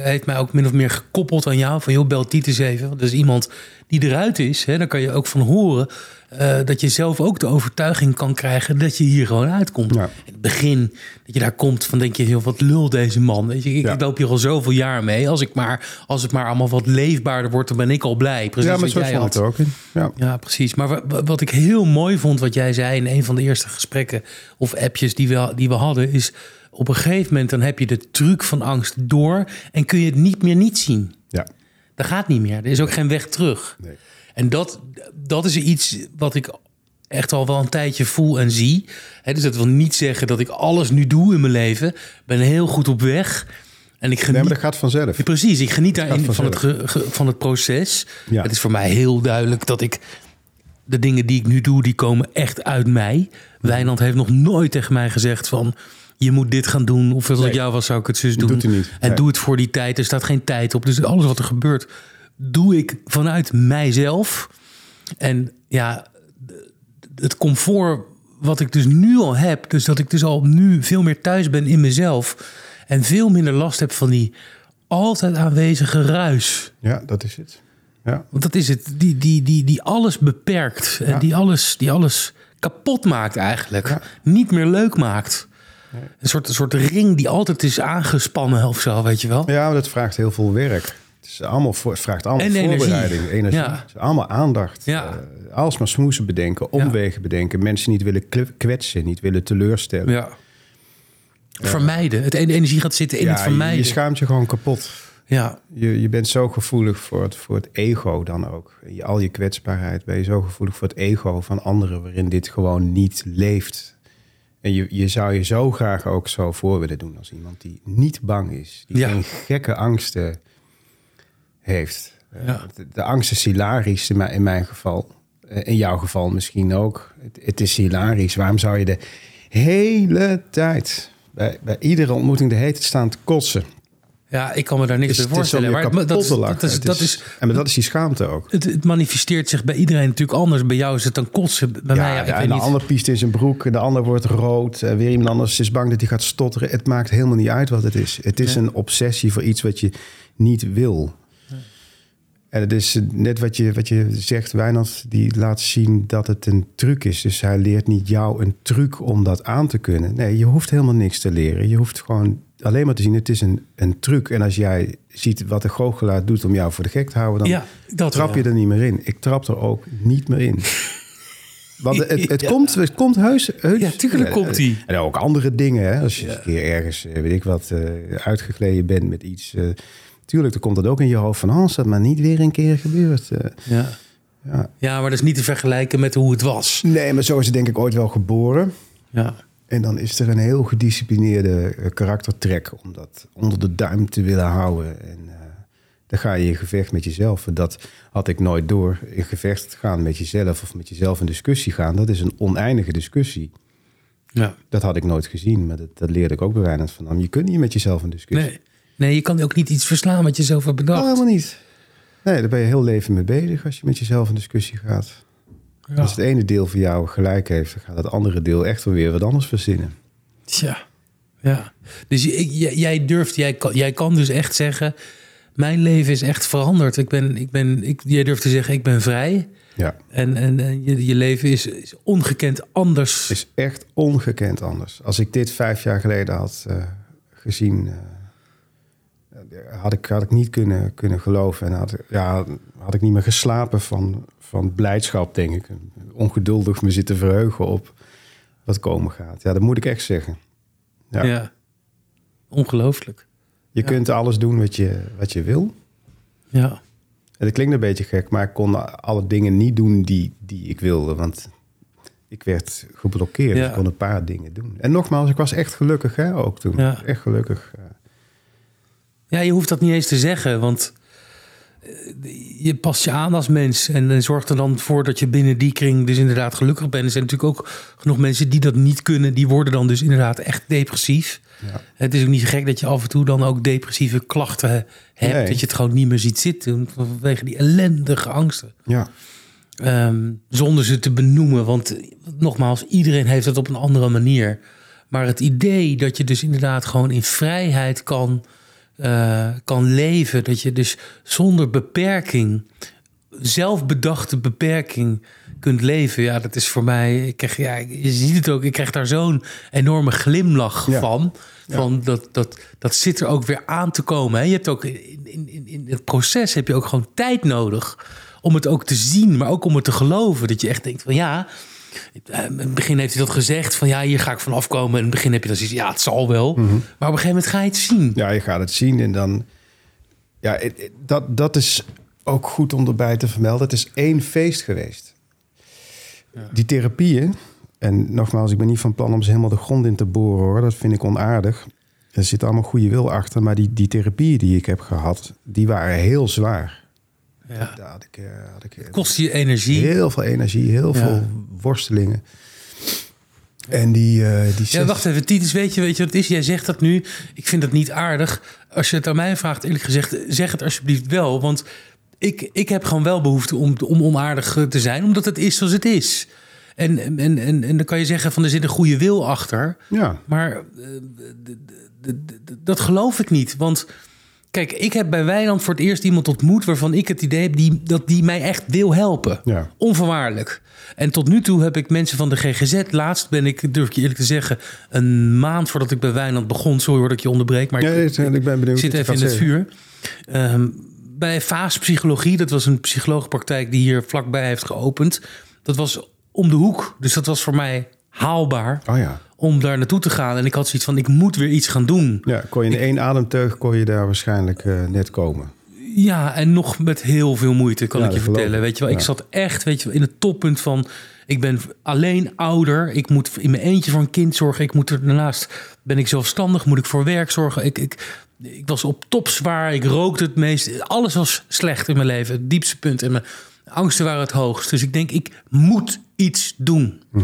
heeft mij ook min of meer gekoppeld aan jou. Van joh, bel Titus even. Want dat is iemand die eruit is. Hè, daar kan je ook van horen. eh, dat je zelf ook de overtuiging kan krijgen dat je hier gewoon uitkomt. Ja. In het begin, dat je daar komt, van denk je, joh, wat lul deze man. Weet je, ik, Ja. ik loop hier al zoveel jaar mee. Als ik maar, als het maar allemaal wat leefbaarder wordt, dan ben ik al blij. Precies ja, maar zo jij vond het ook. in. Ja. Ja, precies. Maar wa- wa- wat ik heel mooi vond, wat jij zei in een van de eerste gesprekken of appjes die we, die we hadden, is op een gegeven moment dan heb je de truc van angst door en kun je het niet meer niet zien. ja. Dat gaat niet meer. Er is ook geen weg terug. Nee. En dat, dat is iets wat ik echt al wel een tijdje voel en zie. Hè, dus dat wil niet zeggen dat ik alles nu doe in mijn leven. Ik ben heel goed op weg. En ik Nee, geniet maar dat gaat vanzelf. ja, precies, ik geniet daarin van het, ge- ge- van het proces. Ja. Het is voor mij heel duidelijk dat ik de dingen die ik nu doe, die komen echt uit mij. Wijnand heeft nog nooit tegen mij gezegd van je moet dit gaan doen. Of als Nee. ik jou was, zou ik het zus doen. doet hij niet. En Nee. doe het voor die tijd. Er staat geen tijd op. Dus alles wat er gebeurt, doe ik vanuit mijzelf. En ja, het comfort wat ik dus nu al heb, dus dat ik dus al nu veel meer thuis ben in mezelf en veel minder last heb van die altijd aanwezige ruis. Ja, dat is het. Ja. Want dat is het, die, die, die, die alles beperkt. En Ja. die, alles, die alles kapot maakt eigenlijk. Ja. Niet meer leuk maakt. Een soort, een soort ring die altijd is aangespannen of zo, weet je wel. Ja, maar dat vraagt heel veel werk. Het, is allemaal voor, het vraagt allemaal En voorbereiding, energie. Ja. Het is allemaal aandacht. Ja. Eh, alsmaar smoesen bedenken, omwegen bedenken. Mensen niet willen kwetsen, niet willen teleurstellen. Ja. Vermijden. Het ene energie gaat zitten in het vermijden. je schaamt je gewoon kapot. ja, Je, je bent zo gevoelig voor het, voor het ego dan ook. Je, al je kwetsbaarheid ben je zo gevoelig voor het ego van anderen... waarin dit gewoon niet leeft. En je, je zou je zo graag ook zo voor willen doen... als iemand die niet bang is. Die Ja. geen gekke angsten heeft. Eh, Ja. De, de angst is hilarisch in mijn, in mijn geval. Eh, In jouw geval misschien ook. Het, het is hilarisch. Waarom zou je de hele tijd... Bij, bij iedere ontmoeting de hele tijd staan te kotsen... ja, ik kan me daar niks bij voorstellen. Maar dat, dat, is, dat is, En dat is die schaamte ook. het, het manifesteert zich bij iedereen natuurlijk anders. Bij jou is het dan kotsen. Bij mij, ja, ik ja, weet en de niet. ander piest in zijn broek, de ander wordt rood. eh, Weer iemand anders is bang dat hij gaat stotteren. Het maakt helemaal niet uit wat het is. Het is Ja. een obsessie voor iets wat je niet wil. En het is net wat je, wat je zegt, Wijnand, die laat zien dat het een truc is. Dus hij leert niet jou een truc om dat aan te kunnen. Nee, je hoeft helemaal niks te leren. Je hoeft gewoon alleen maar te zien, het is een, een truc. En als jij ziet wat de goochelaar doet om jou voor de gek te houden... dan Ja, dat trap wel. je er niet meer in. Ik trap er ook niet meer in. (laughs) Want het, het, Ja. komt, het komt heus. heus Ja, tuurlijk komt ie. En ook andere dingen. Hè? Als je een keer ergens, eh, weet ik wat, eh, uitgegleden bent met iets. eh, tuurlijk, dan komt dat ook in je hoofd van... Oh, als dat maar niet weer een keer gebeurt. eh. Ja. ja. ja, maar dat is niet te vergelijken met hoe het was. Nee, maar zo is het denk ik ooit wel geboren. Ja. En dan is er een heel gedisciplineerde eh, karaktertrek... om dat onder de duim te willen houden. En eh, dan ga je in gevecht met jezelf. En dat had ik nooit door. In gevecht gaan met jezelf of met jezelf in discussie gaan... dat is een oneindige discussie. ja. Dat had ik nooit gezien, maar dat, dat leerde ik ook bij Wijnand van. Je kunt niet met jezelf in discussie. Nee. nee, je kan ook niet iets verslaan wat je zelf hebt Oh, bedacht. helemaal niet. Nee, daar ben je heel leven mee bezig als je met jezelf in discussie gaat. Ja. Als het ene deel van jou gelijk heeft, dan gaat het andere deel echt wel weer wat anders verzinnen. Tja, ja. Dus jij, jij durft, jij kan, jij kan dus echt zeggen... mijn leven is echt veranderd. Ik ben, ik ben, ik, jij durft te zeggen, ik ben vrij. Ja, En, en, en je, je leven is, is ongekend anders. is echt ongekend anders. Als ik dit vijf jaar geleden had eh, gezien, eh, had, ik, had ik niet kunnen, kunnen geloven. En had, ja, had ik niet meer geslapen van, van blijdschap, denk ik. Ongeduldig me zitten verheugen op wat komen gaat. Ja, dat moet ik echt zeggen. ja. Ja. Ongelooflijk. Je Ja. kunt alles doen wat je, wat je wil. Ja. En dat klinkt een beetje gek, maar ik kon alle dingen niet doen die, die ik wilde. Want ik werd geblokkeerd. Ja. Ik kon een paar dingen doen. En nogmaals, ik was echt gelukkig hè, ook toen. Ja. Echt gelukkig. Ja, je hoeft dat niet eens te zeggen, want eh, je past je aan als mens en eh, zorgt er dan voor dat je binnen die kring dus inderdaad gelukkig bent. Er zijn natuurlijk ook genoeg mensen die dat niet kunnen, die worden dan dus inderdaad echt depressief. Ja. Het is ook niet gek dat je af en toe dan ook depressieve klachten hebt, Nee. dat je het gewoon niet meer ziet zitten vanwege die ellendige angsten. Ja. Ehm, zonder ze te benoemen. Want eh, nogmaals, iedereen heeft het op een andere manier. Maar het idee dat je dus inderdaad gewoon in vrijheid kan, eh, kan leven. Dat je dus zonder beperking, zelfbedachte beperking kunt leven. Ja, dat is voor mij. Ik krijg, ja, je ziet het ook. Ik krijg daar zo'n enorme glimlach Ja. van. Van dat, dat, dat zit er ook weer aan te komen. Hè? Je hebt ook in, in, in, in het proces heb je ook gewoon tijd nodig om het ook te zien, maar ook om het te geloven. Dat je echt denkt van ja. Eh, In het begin heeft hij dat gezegd van ja, hier ga ik vanaf komen. En in het begin heb je dan zoiets, ja, het zal wel. Maar op een gegeven moment ga je het zien. ja, je gaat het zien en dan... Ja, dat, dat is ook goed om erbij te vermelden. Het is één feest geweest. Die therapieën... En nogmaals, ik ben niet van plan om ze helemaal de grond in te boren hoor. Dat vind ik onaardig. Er zit allemaal goede wil achter. Maar die, die therapieën die ik heb gehad, die waren heel zwaar. Ja. Daar had ik, eh, had ik eh, Kost je energie. heel veel energie, heel Ja. veel worstelingen. En die, eh die Ja, wacht even, Titus, weet je, weet je wat het is? Jij zegt dat nu. Ik vind dat niet aardig. Als je het aan mij vraagt, eerlijk gezegd, zeg het alsjeblieft wel. Want ik, ik heb gewoon wel behoefte om, om onaardig te zijn, omdat het is zoals het is. En, en, en, en dan kan je zeggen van er zit een goede wil achter. Ja, Maar eh, dat geloof ik niet. Want Kijk, ik heb bij Weiland voor het eerst iemand ontmoet waarvan ik het idee heb die, dat die mij echt wil helpen. Ja. Onvoorwaardelijk. En tot nu toe heb ik mensen van de GGZ. Laatst ben ik, durf ik je eerlijk te zeggen, een maand voordat ik bij Wijnand begon. Sorry hoor dat ik je onderbreek, maar Ja, ik, ben benieuwd. zit even in het zeggen. vuur. Ehm, bij Vaas Psychologie, dat was een psycholoogpraktijk die hier vlakbij heeft geopend. Dat was om de hoek. Dus dat was voor mij haalbaar Oh ja. Om daar naartoe te gaan. En ik had zoiets van, ik moet weer iets gaan doen. Ja, kon je in één ademteug kon je daar waarschijnlijk eh, net komen. Ja, en nog met heel veel moeite, kan Ja, ik je geloof vertellen. Weet je wel, ik zat echt weet je, wel, in het toppunt van... Ik ben alleen ouder. Ik moet in mijn eentje voor een kind zorgen. Ik moet er daarnaast ben ik zelfstandig. Moet ik voor werk zorgen. Ik, ik, ik was op top zwaar. Ik rookte het meest. Alles was slecht in mijn leven. Het diepste punt. En mijn angsten waren het hoogst. Dus ik denk, ik moet iets doen. Ik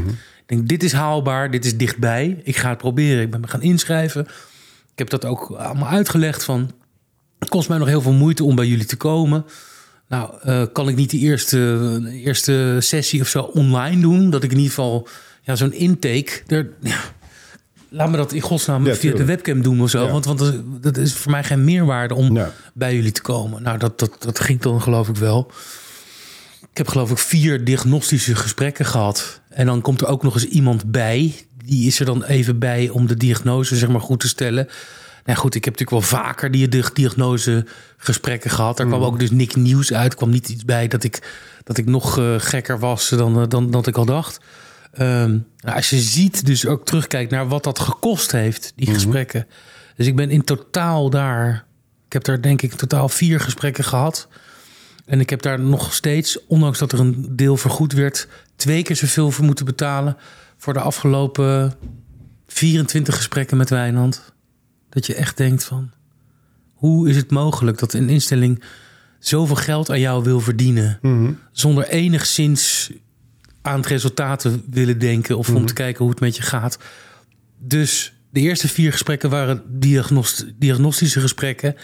denk, dit is haalbaar. Dit is dichtbij. Ik ga het proberen. Ik ben me gaan inschrijven. Ik heb dat ook allemaal uitgelegd van... Het kost mij nog heel veel moeite om bij jullie te komen. Nou, eh, kan ik niet die eerste, eerste sessie of zo online doen? Dat ik in ieder geval ja, zo'n intake. Er, ja, laat me dat in godsnaam Ja, via de webcam doen of zo. Ja. Want, want dat, is voor mij geen meerwaarde om bij jullie te komen. Nou, dat, dat, dat ging dan geloof ik wel. Ik heb geloof ik vier diagnostische gesprekken gehad. En dan komt er ook nog eens iemand bij. Die is er dan even bij om de diagnose zeg maar, goed te stellen. Nou goed, ik heb natuurlijk wel vaker die di- diagnosegesprekken gehad. Daar kwam ook dus niks nieuws uit. Er kwam niet iets bij dat ik, dat ik nog eh, gekker was dan, eh, dan dat ik al dacht. Ehm, nou, als je ziet, dus ook terugkijkt naar wat dat gekost heeft, die gesprekken. Dus ik ben in totaal daar... Ik heb daar denk ik in totaal vier gesprekken gehad. En ik heb daar nog steeds, ondanks dat er een deel vergoed werd, twee keer zoveel voor moeten betalen voor de afgelopen 24 gesprekken met Wijnand. Dat je echt denkt van, hoe is het mogelijk dat een instelling zoveel geld aan jou wil verdienen, zonder enigszins aan het resultaat te willen denken of om te kijken hoe het met je gaat. Dus de eerste vier gesprekken waren diagnost- diagnostische gesprekken,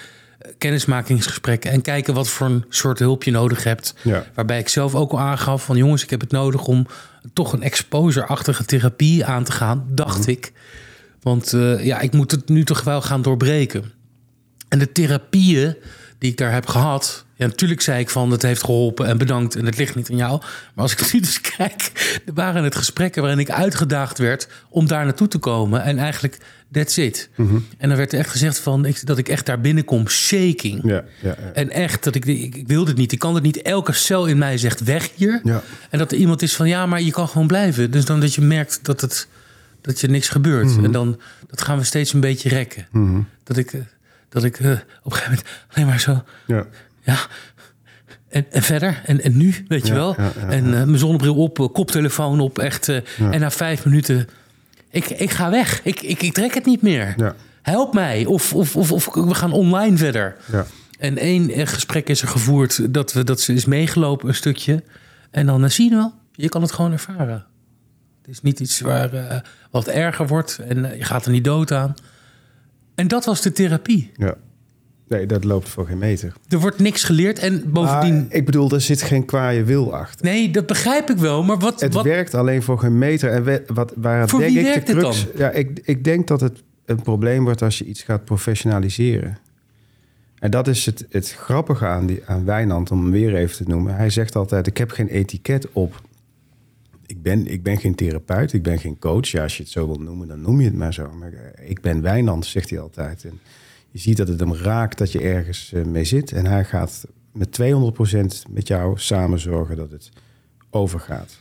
kennismakingsgesprekken en kijken wat voor een soort hulp je nodig hebt. Ja. Waarbij ik zelf ook al aangaf van jongens, ik heb het nodig om toch een exposure-achtige therapie aan te gaan, dacht ik. Want eh, ja, ik moet het nu toch wel gaan doorbreken. En de therapieën die ik daar heb gehad. Ja, natuurlijk zei ik van het heeft geholpen en bedankt en het ligt niet aan jou. Maar als ik (laughs) nu dus kijk, er waren het gesprekken waarin ik uitgedaagd werd om daar naartoe te komen. En eigenlijk, that's it. En dan werd er echt gezegd van ik, dat ik echt daar binnenkom, shaking. Ja, ja, ja. En echt, dat ik, ik, ik wil dit niet. Ik kan het niet. Elke cel in mij zegt weg hier. En dat er iemand is van ja, maar je kan gewoon blijven. Dus dan dat je merkt dat, het, dat je niks gebeurt. Mhm. En dan dat gaan we steeds een beetje rekken. Dat ik, eh, dat ik eh, op een gegeven moment alleen maar zo. ja. Ja. En, en verder. En, en nu, weet je wel. ja, en eh, mijn zonnebril op, eh, koptelefoon op. Echt. En na vijf minuten. Ik, ik ga weg. Ik, ik, ik trek het niet meer. Ja. Help mij. Of, of, of, of we gaan online verder. Ja. En één gesprek is er gevoerd dat, we, dat ze is meegelopen een stukje. En dan eh, zie je wel, je kan het gewoon ervaren. Het is niet iets waar wat erger wordt en je gaat er niet dood aan. En dat was de therapie. ja. Nee, dat loopt voor geen meter. Er wordt niks geleerd en bovendien... Maar ik bedoel, er zit geen kwaaie wil achter. Nee, dat begrijp ik wel, maar wat... Het wat werkt alleen voor geen meter. En we- wat, waar Voor denk wie ik de werkt het dan? Ja, ik, ik denk dat het een probleem wordt als je iets gaat professionaliseren. En dat is het, het grappige aan, die, aan Wijnand, om hem weer even te noemen. Hij zegt altijd, ik heb geen etiket op. Ik ben, ik ben geen therapeut, ik ben geen coach. Ja, als je het zo wil noemen, dan noem je het maar zo. Maar eh, ik ben Wijnand, zegt hij altijd. En je ziet dat het hem raakt dat je ergens eh, mee zit. En hij gaat met 200% met jou samen zorgen dat het overgaat.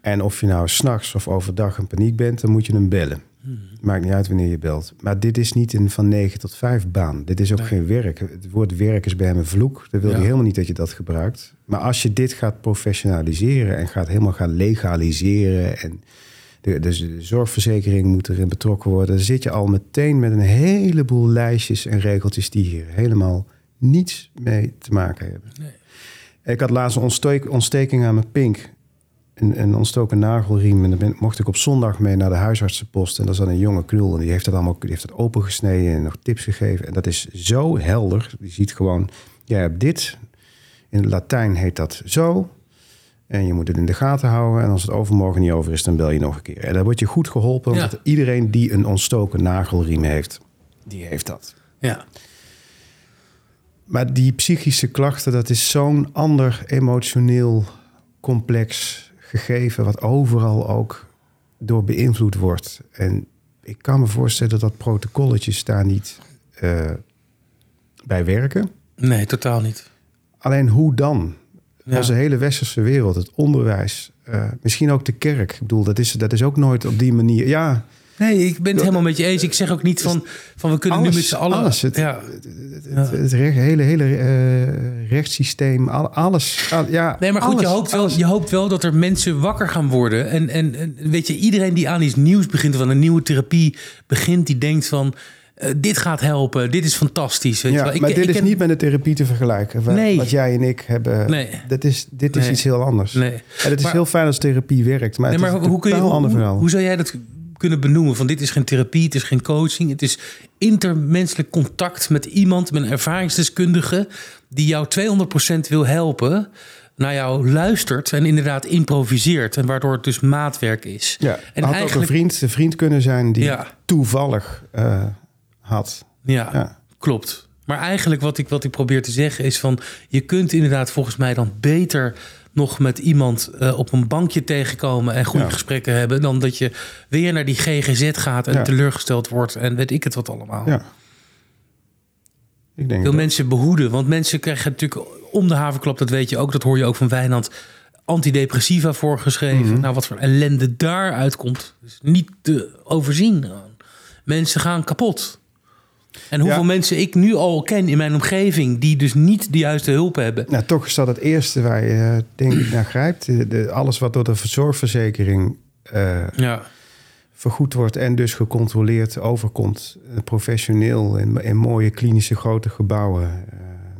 En of je nou s'nachts of overdag in paniek bent, dan moet je hem bellen. Maakt niet uit wanneer je belt. Maar dit is niet een van 9 tot 5 baan. Dit is ook geen werk. Het woord werk is bij hem een vloek. Dat wil Ja. hij helemaal niet dat je dat gebruikt. Maar als je dit gaat professionaliseren en gaat helemaal gaan legaliseren en de, dus de zorgverzekering moet erin betrokken worden, dan zit je al meteen met een heleboel lijstjes en regeltjes die hier helemaal niets mee te maken hebben. Ik had laatst een ontsteking aan mijn pink. Een, een ontstoken nagelriem. En dan ben, mocht ik op zondag mee naar de huisartsenpost. En daar zat een jonge knul. En die heeft dat allemaal die heeft dat opengesneden en nog tips gegeven. En dat is zo helder. Je ziet gewoon, jij hebt dit. In het Latijn heet dat zo. En je moet het in de gaten houden. En als het overmorgen niet over is, dan bel je nog een keer. En dan word je goed geholpen. Ja. Want iedereen die een ontstoken nagelriem heeft, die heeft dat. ja. maar die psychische klachten, dat is zo'n ander emotioneel complex gegeven, wat overal ook door beïnvloed wordt. En ik kan me voorstellen dat protocolletjes daar niet eh, bij werken. Nee, totaal niet. Alleen hoe dan? Ja. Onze hele westerse wereld, het onderwijs, eh, misschien ook de kerk. Ik bedoel, dat is, dat is ook nooit op die manier. Ja, Nee, ik ben het helemaal met je eens. Ik zeg ook niet van, van we kunnen nu met z'n allen... alles. Het, ja. het, het recht- hele, hele eh, rechtssysteem, al- alles. al- ja, Nee, maar goed, je, hoopt wel, alles. je hoopt wel dat er mensen wakker gaan worden. En, en, en weet je, iedereen die aan iets nieuws begint, aan een nieuwe therapie begint, die denkt van, eh, dit gaat helpen, dit is fantastisch. Weet Ja, wel. Ik- maar dit ik is niet met de therapie te vergelijken. Wat, Nee. wat jij en ik hebben. Nee. Dat is, dit is Nee. iets heel anders. En het is Maar- heel fijn als therapie werkt. Maar Nee, het maar is hoe, kun je, hoe, verhaal. hoe zou jij dat kunnen benoemen? Van dit is geen therapie, het is geen coaching. Het is intermenselijk contact met iemand, met een ervaringsdeskundige... die jou 200% wil helpen, naar jou luistert en inderdaad improviseert. En waardoor het dus maatwerk is. ja, en had ook een vriend, een vriend kunnen zijn die Ja. toevallig eh, had. Ja, Ja. klopt. Maar eigenlijk wat ik, wat ik probeer te zeggen is van... je kunt inderdaad volgens mij dan beter nog met iemand eh, op een bankje tegenkomen... en goede Ja. gesprekken hebben... dan dat je weer naar die GGZ gaat en Ja. teleurgesteld wordt... en weet ik het wat allemaal. Ja. Ik denk wil dat- mensen behoeden, want mensen krijgen natuurlijk om de havenklap... dat weet je ook, dat hoor je ook van Wijnand... antidepressiva voorgeschreven. Mhm. Nou, wat voor ellende daaruit komt, is niet te overzien. Mensen gaan kapot. En hoeveel Ja. mensen ik nu al ken in mijn omgeving... die dus niet de juiste hulp hebben. Nou, toch is dat het eerste waar je eh, denk ik naar grijpt. De, de- alles wat door de zorgverzekering eh, Ja, vergoed wordt en dus gecontroleerd overkomt. eh, professioneel in, in mooie klinische grote gebouwen.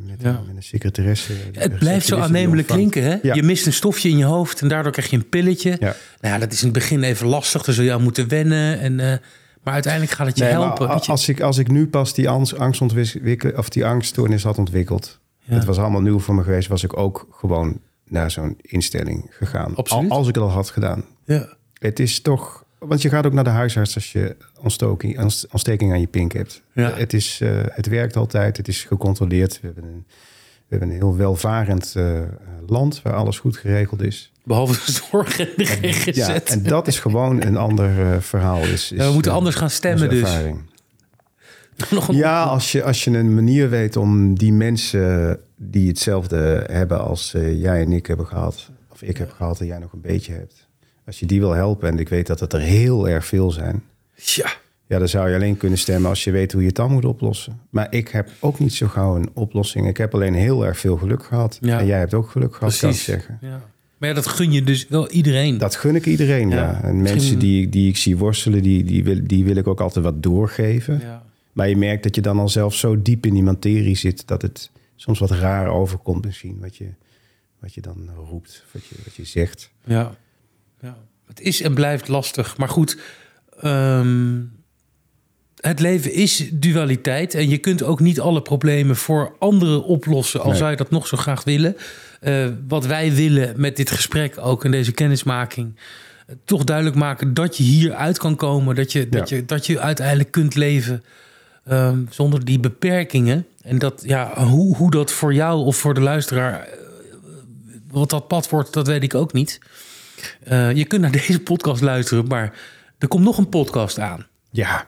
met, Ja. met een secretaresse. het blijft zo aannemelijk klinken. Hè? Je mist een stofje in je hoofd en daardoor krijg je een pilletje. Nou ja, dat is in het begin even lastig. Dan zul je aan moeten wennen. En, maar uiteindelijk gaat het je Nee, helpen. a- weet je. als, ik, als ik nu pas die angst, angst ontwikkelen, of die angststoornis had ontwikkeld. Ja. Het was allemaal nieuw voor me geweest. Was ik ook gewoon naar zo'n instelling gegaan. Absoluut. Al- als ik het al had gedaan. Ja. Het is toch. Want je gaat ook naar de huisarts als je ontstoking, ontst- ontsteking aan je pink hebt. Ja. Het, is, eh, het werkt altijd. Het is gecontroleerd. We hebben een, we hebben een heel welvarend eh, land waar alles goed geregeld is. Behalve de zorg en de GGZ. Ja, en dat is gewoon een ander eh, verhaal. Is, is, Ja, we moeten anders gaan stemmen dus. ervaring. (laughs) Nog een- Ja, als je, als je een manier weet om die mensen die hetzelfde hebben als eh, jij en ik hebben gehad, of ik heb gehad en jij nog een beetje hebt, als je die wil helpen, en ik weet dat het er heel erg veel zijn, Ja, ja, dan zou je alleen kunnen stemmen als je weet hoe je het dan moet oplossen. Maar ik heb ook niet zo gauw een oplossing. Ik heb alleen heel erg veel geluk gehad. Ja. En jij hebt ook geluk gehad, kan ik precies. zeggen. Ja. Maar ja, dat gun je dus wel iedereen. Dat gun ik iedereen, ja. Ja, En misschien- mensen die, die ik zie worstelen, die, die, wil, die wil ik ook altijd wat doorgeven. Ja. Maar je merkt dat je dan al zelf zo diep in die materie zit... dat het soms wat raar overkomt misschien... wat je, wat je dan roept, wat je, wat je zegt. Ja. ja. Het is en blijft lastig. Maar goed, ehm, het leven is dualiteit. En je kunt ook niet alle problemen voor anderen oplossen... al Nee. zou je dat nog zo graag willen. Eh, wat wij willen met dit gesprek ook en deze kennismaking... eh, toch duidelijk maken dat je hieruit kan komen. Dat je, dat Ja. je, dat je uiteindelijk kunt leven ehm, zonder die beperkingen. En dat, ja, hoe, hoe dat voor jou of voor de luisteraar... eh, wat dat pad wordt, dat weet ik ook niet. Je kunt naar (laughs) deze podcast luisteren, maar er komt nog een podcast aan. Ja,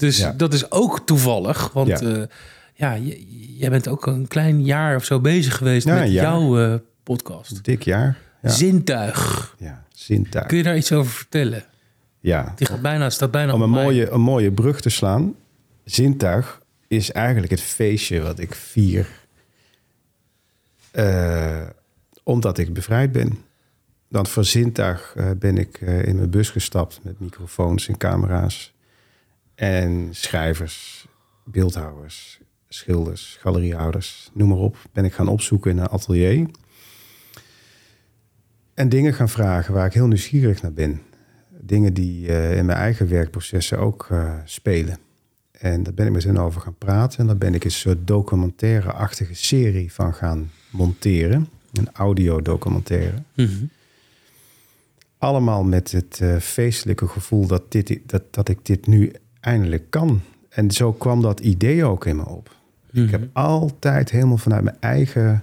Dus Ja. dat is ook toevallig. Want Ja. ja, ja jij bent ook een klein jaar of zo bezig geweest Ja, met jouw eh, podcast. dik jaar. Ja, Zintuig. ja zintuig. Kun je daar iets over vertellen? Ja, Die gaat bijna, staat bijna om een mij. mooie, een mooie brug te slaan. Zintuig is eigenlijk het feestje wat ik vier. eh, omdat ik bevrijd ben. Want voor zintuig eh, ben ik eh, in mijn bus gestapt met microfoons en camera's. En schrijvers, beeldhouwers, schilders, galeriehouders, noem maar op. Ben ik gaan opzoeken in een atelier. En dingen gaan vragen waar ik heel nieuwsgierig naar ben. Dingen die eh, in mijn eigen werkprocessen ook eh, spelen. En daar ben ik met hen over gaan praten. En daar ben ik een soort documentaire-achtige serie van gaan monteren. Een audiodocumentaire. Mhm. Allemaal met het eh, feestelijke gevoel dat, dit, dat, dat ik dit nu eindelijk kan. En zo kwam dat idee ook in me op. Ik heb altijd helemaal vanuit mijn eigen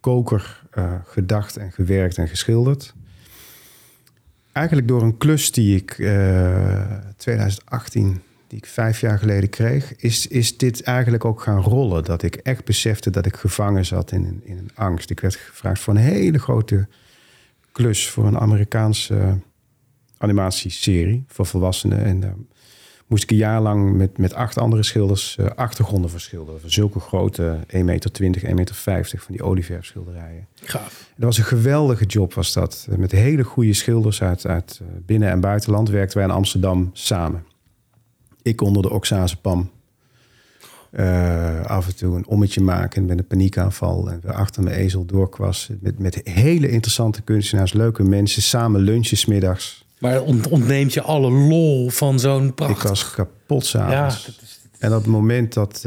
koker eh, gedacht en gewerkt en geschilderd. Eigenlijk door een klus die ik eh 2018, die ik vijf jaar geleden kreeg, is, is dit eigenlijk ook gaan rollen. Dat ik echt besefte dat ik gevangen zat in, een- in een angst. Ik werd gevraagd voor een hele grote klus voor een Amerikaanse animatieserie voor volwassenen. En daar moest ik een jaar lang met, met acht andere schilders eh, achtergronden verschilderen. Van zulke grote 1,20 meter, 1,50 meter van die olieverfschilderijen. Gaaf. Dat was een geweldige job was dat. Met hele goede schilders uit, uit eh, binnen- en buitenland werkten wij in Amsterdam samen. Ik onder de Oxazepam. Eh af en toe een ommetje maken met een paniekaanval. En weer achter mijn ezel doorkwassen. Met, met hele interessante kunstenaars, leuke mensen. Samen lunches middags. Maar ont- ontneemt je alle lol van zo'n Ik prachtig... was kapot s'avonds. is, En op het moment dat eh,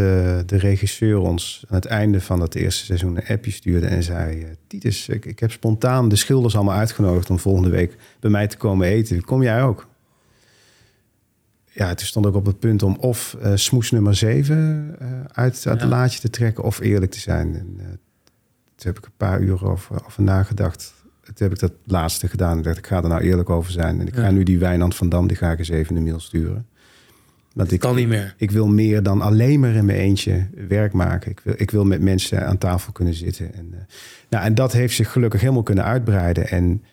de regisseur ons aan het einde van het eerste seizoen een appje stuurde en zei: eh, Titus, ik, ik heb spontaan de schilders allemaal uitgenodigd om volgende week bij mij te komen eten. Kom jij ook? Ja, het stond ook op het punt om of eh, smoes nummer 7 uit, uit Ja. laadje te trekken of eerlijk te zijn. En, toen heb ik een paar uur over, over nagedacht. Toen heb ik dat laatste gedaan. Ik dacht, ik ga er nou eerlijk over zijn. En ik ga Ja. nu die Wijnand van Dam, die ga ik eens even een mail sturen. Want ik, kan niet meer. ik wil meer dan alleen maar in mijn eentje werk maken. Ik wil, ik wil met mensen aan tafel kunnen zitten. En, eh, nou, en dat heeft zich gelukkig helemaal kunnen uitbreiden. En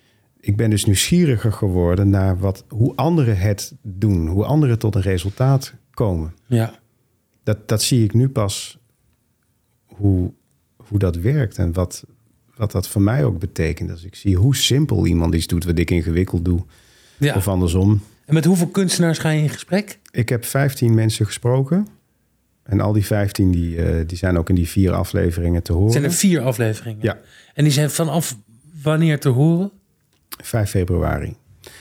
ik ben dus nieuwsgieriger geworden naar wat, hoe anderen het doen. Hoe anderen tot een resultaat komen. Ja. Dat, dat zie ik nu pas hoe, hoe dat werkt. En wat, wat dat voor mij ook betekent. Als ik zie hoe simpel iemand iets doet wat ik ingewikkeld doe. ja. Of andersom. En met hoeveel kunstenaars ga je in gesprek? Ik heb 15 mensen gesproken. En al die 15 die, eh, die zijn ook in die vier afleveringen te horen. zijn er vier afleveringen. Ja. En die zijn vanaf wanneer te horen? 5 februari.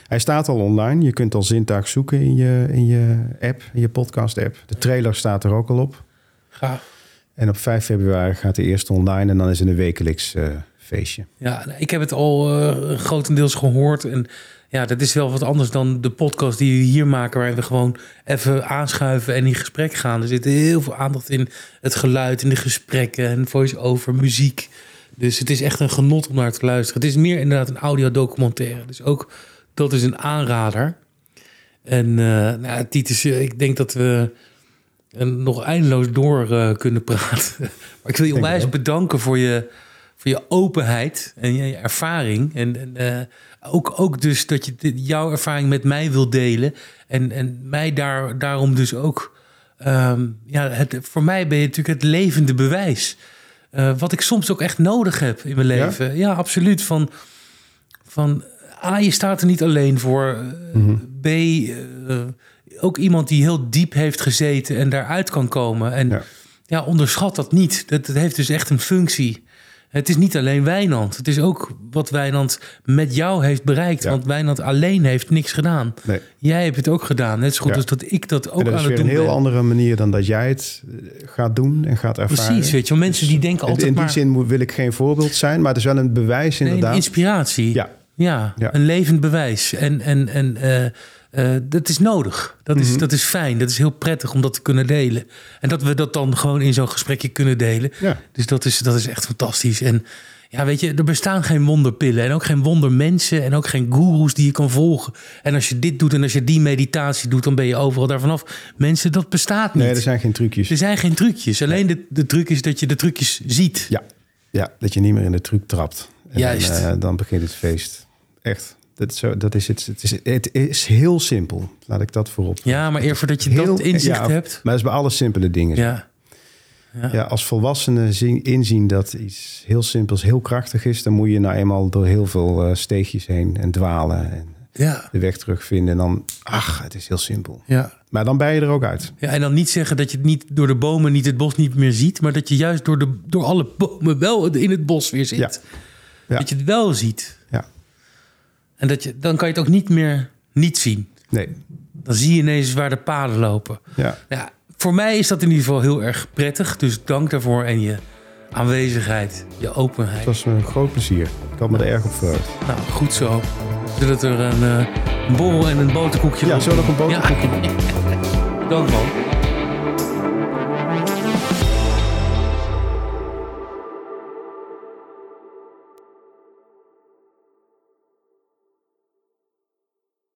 Hij staat al online. Je kunt al zintuig zoeken in je, in je app, in je podcast-app. De trailer staat er ook al op. Gaaf. En op 5 februari gaat de eerste online en dan is het een wekelijks eh, feestje. Ja, ik heb het al eh, grotendeels gehoord. En ja, dat is wel wat anders dan de podcast die we hier maken... waarin we gewoon even aanschuiven en in gesprek gaan. Er zit heel veel aandacht in het geluid, in de gesprekken... en voice-over, muziek. Dus het is echt een genot om naar te luisteren. Het is meer inderdaad een audiodocumentaire. Dus ook dat is een aanrader. En eh nou, Titus, eh, ik denk dat we nog eindeloos door kunnen praten. (laughs) maar ik wil je onwijs bedanken voor je, voor je openheid en je, ervaring. En, en eh, ook, ook dus dat je jouw ervaring met mij wil delen. En, en mij daar, daarom dus ook... ehm, ja, het, voor mij ben je natuurlijk het levende bewijs. Eh, wat ik soms ook echt nodig heb in mijn leven. Ja, absoluut. Van, van A, je staat er niet alleen voor. Eh, B, eh, ook iemand die heel diep heeft gezeten en daaruit kan komen. En ja, Ja. onderschat dat niet. Dat, dat heeft dus echt een functie. Het is niet alleen Wijnand. Het is ook wat Wijnand met jou heeft bereikt. Ja. Want Wijnand alleen heeft niks gedaan. Nee. Jij hebt het ook gedaan. Net zo goed Ja. als dat ik dat ook dat aan is het weer doen een heel ben. andere manier dan dat jij het eh, gaat doen en gaat ervaren. Precies, weet je wel. Mensen die denken In- altijd in die maar... zin moet- wil ik geen voorbeeld zijn, maar het is wel een bewijs Nee, een inderdaad. inspiratie. Ja. Ja, Ja. een levend bewijs. En, en, en eh, eh, dat is nodig. Dat is, Mhm. dat is fijn. Dat is heel prettig om dat te kunnen delen. En dat we dat dan gewoon in zo'n gesprekje kunnen delen. Ja. Dus dat is, dat is echt fantastisch. En ja, weet je, er bestaan geen wonderpillen. En ook geen wondermensen. En ook geen goeroes die je kan volgen. En als je dit doet en als je die meditatie doet, dan ben je overal daar vanaf. Mensen, dat bestaat niet. Nee, er zijn geen trucjes. Er zijn geen trucjes. Alleen de, de truc is dat je de trucjes ziet. Ja. ja, dat je niet meer in de truc trapt. En Juist. Dan, eh, dan begint het feest. Echt. Dat is, zo, dat is het. Het is, het is heel simpel. Laat ik dat voorop. Ja, maar eer voordat je Heel- dat inzicht ja, hebt. Maar dat is bij alle simpele dingen. Ja. Ja. Ja, als volwassenen zien, inzien dat iets heel simpels heel krachtig is, dan moet je nou eenmaal door heel veel eh, steegjes heen en dwalen en Ja. de weg terugvinden. En dan, ach, het is heel simpel. Ja. Maar dan ben je er ook uit. ja. En dan niet zeggen dat je het niet door de bomen, niet het bos niet meer ziet, maar dat je juist door, de, door alle bomen wel in het bos weer zit. Ja. Dat je het wel ziet. En dat je, dan kan je het ook niet meer niet zien. Nee. Dan zie je ineens waar de paden lopen. Ja. Ja, voor mij is dat in ieder geval heel erg prettig. Dus dank daarvoor en je aanwezigheid, je openheid. Het was een groot plezier. Ik had me er erg op verheugd. Nou, goed zo. Zodat er een, eh, een borrel en een boterkoekje Ja, op- zo nog een boterkoekje. Ja. (laughs) Dank man.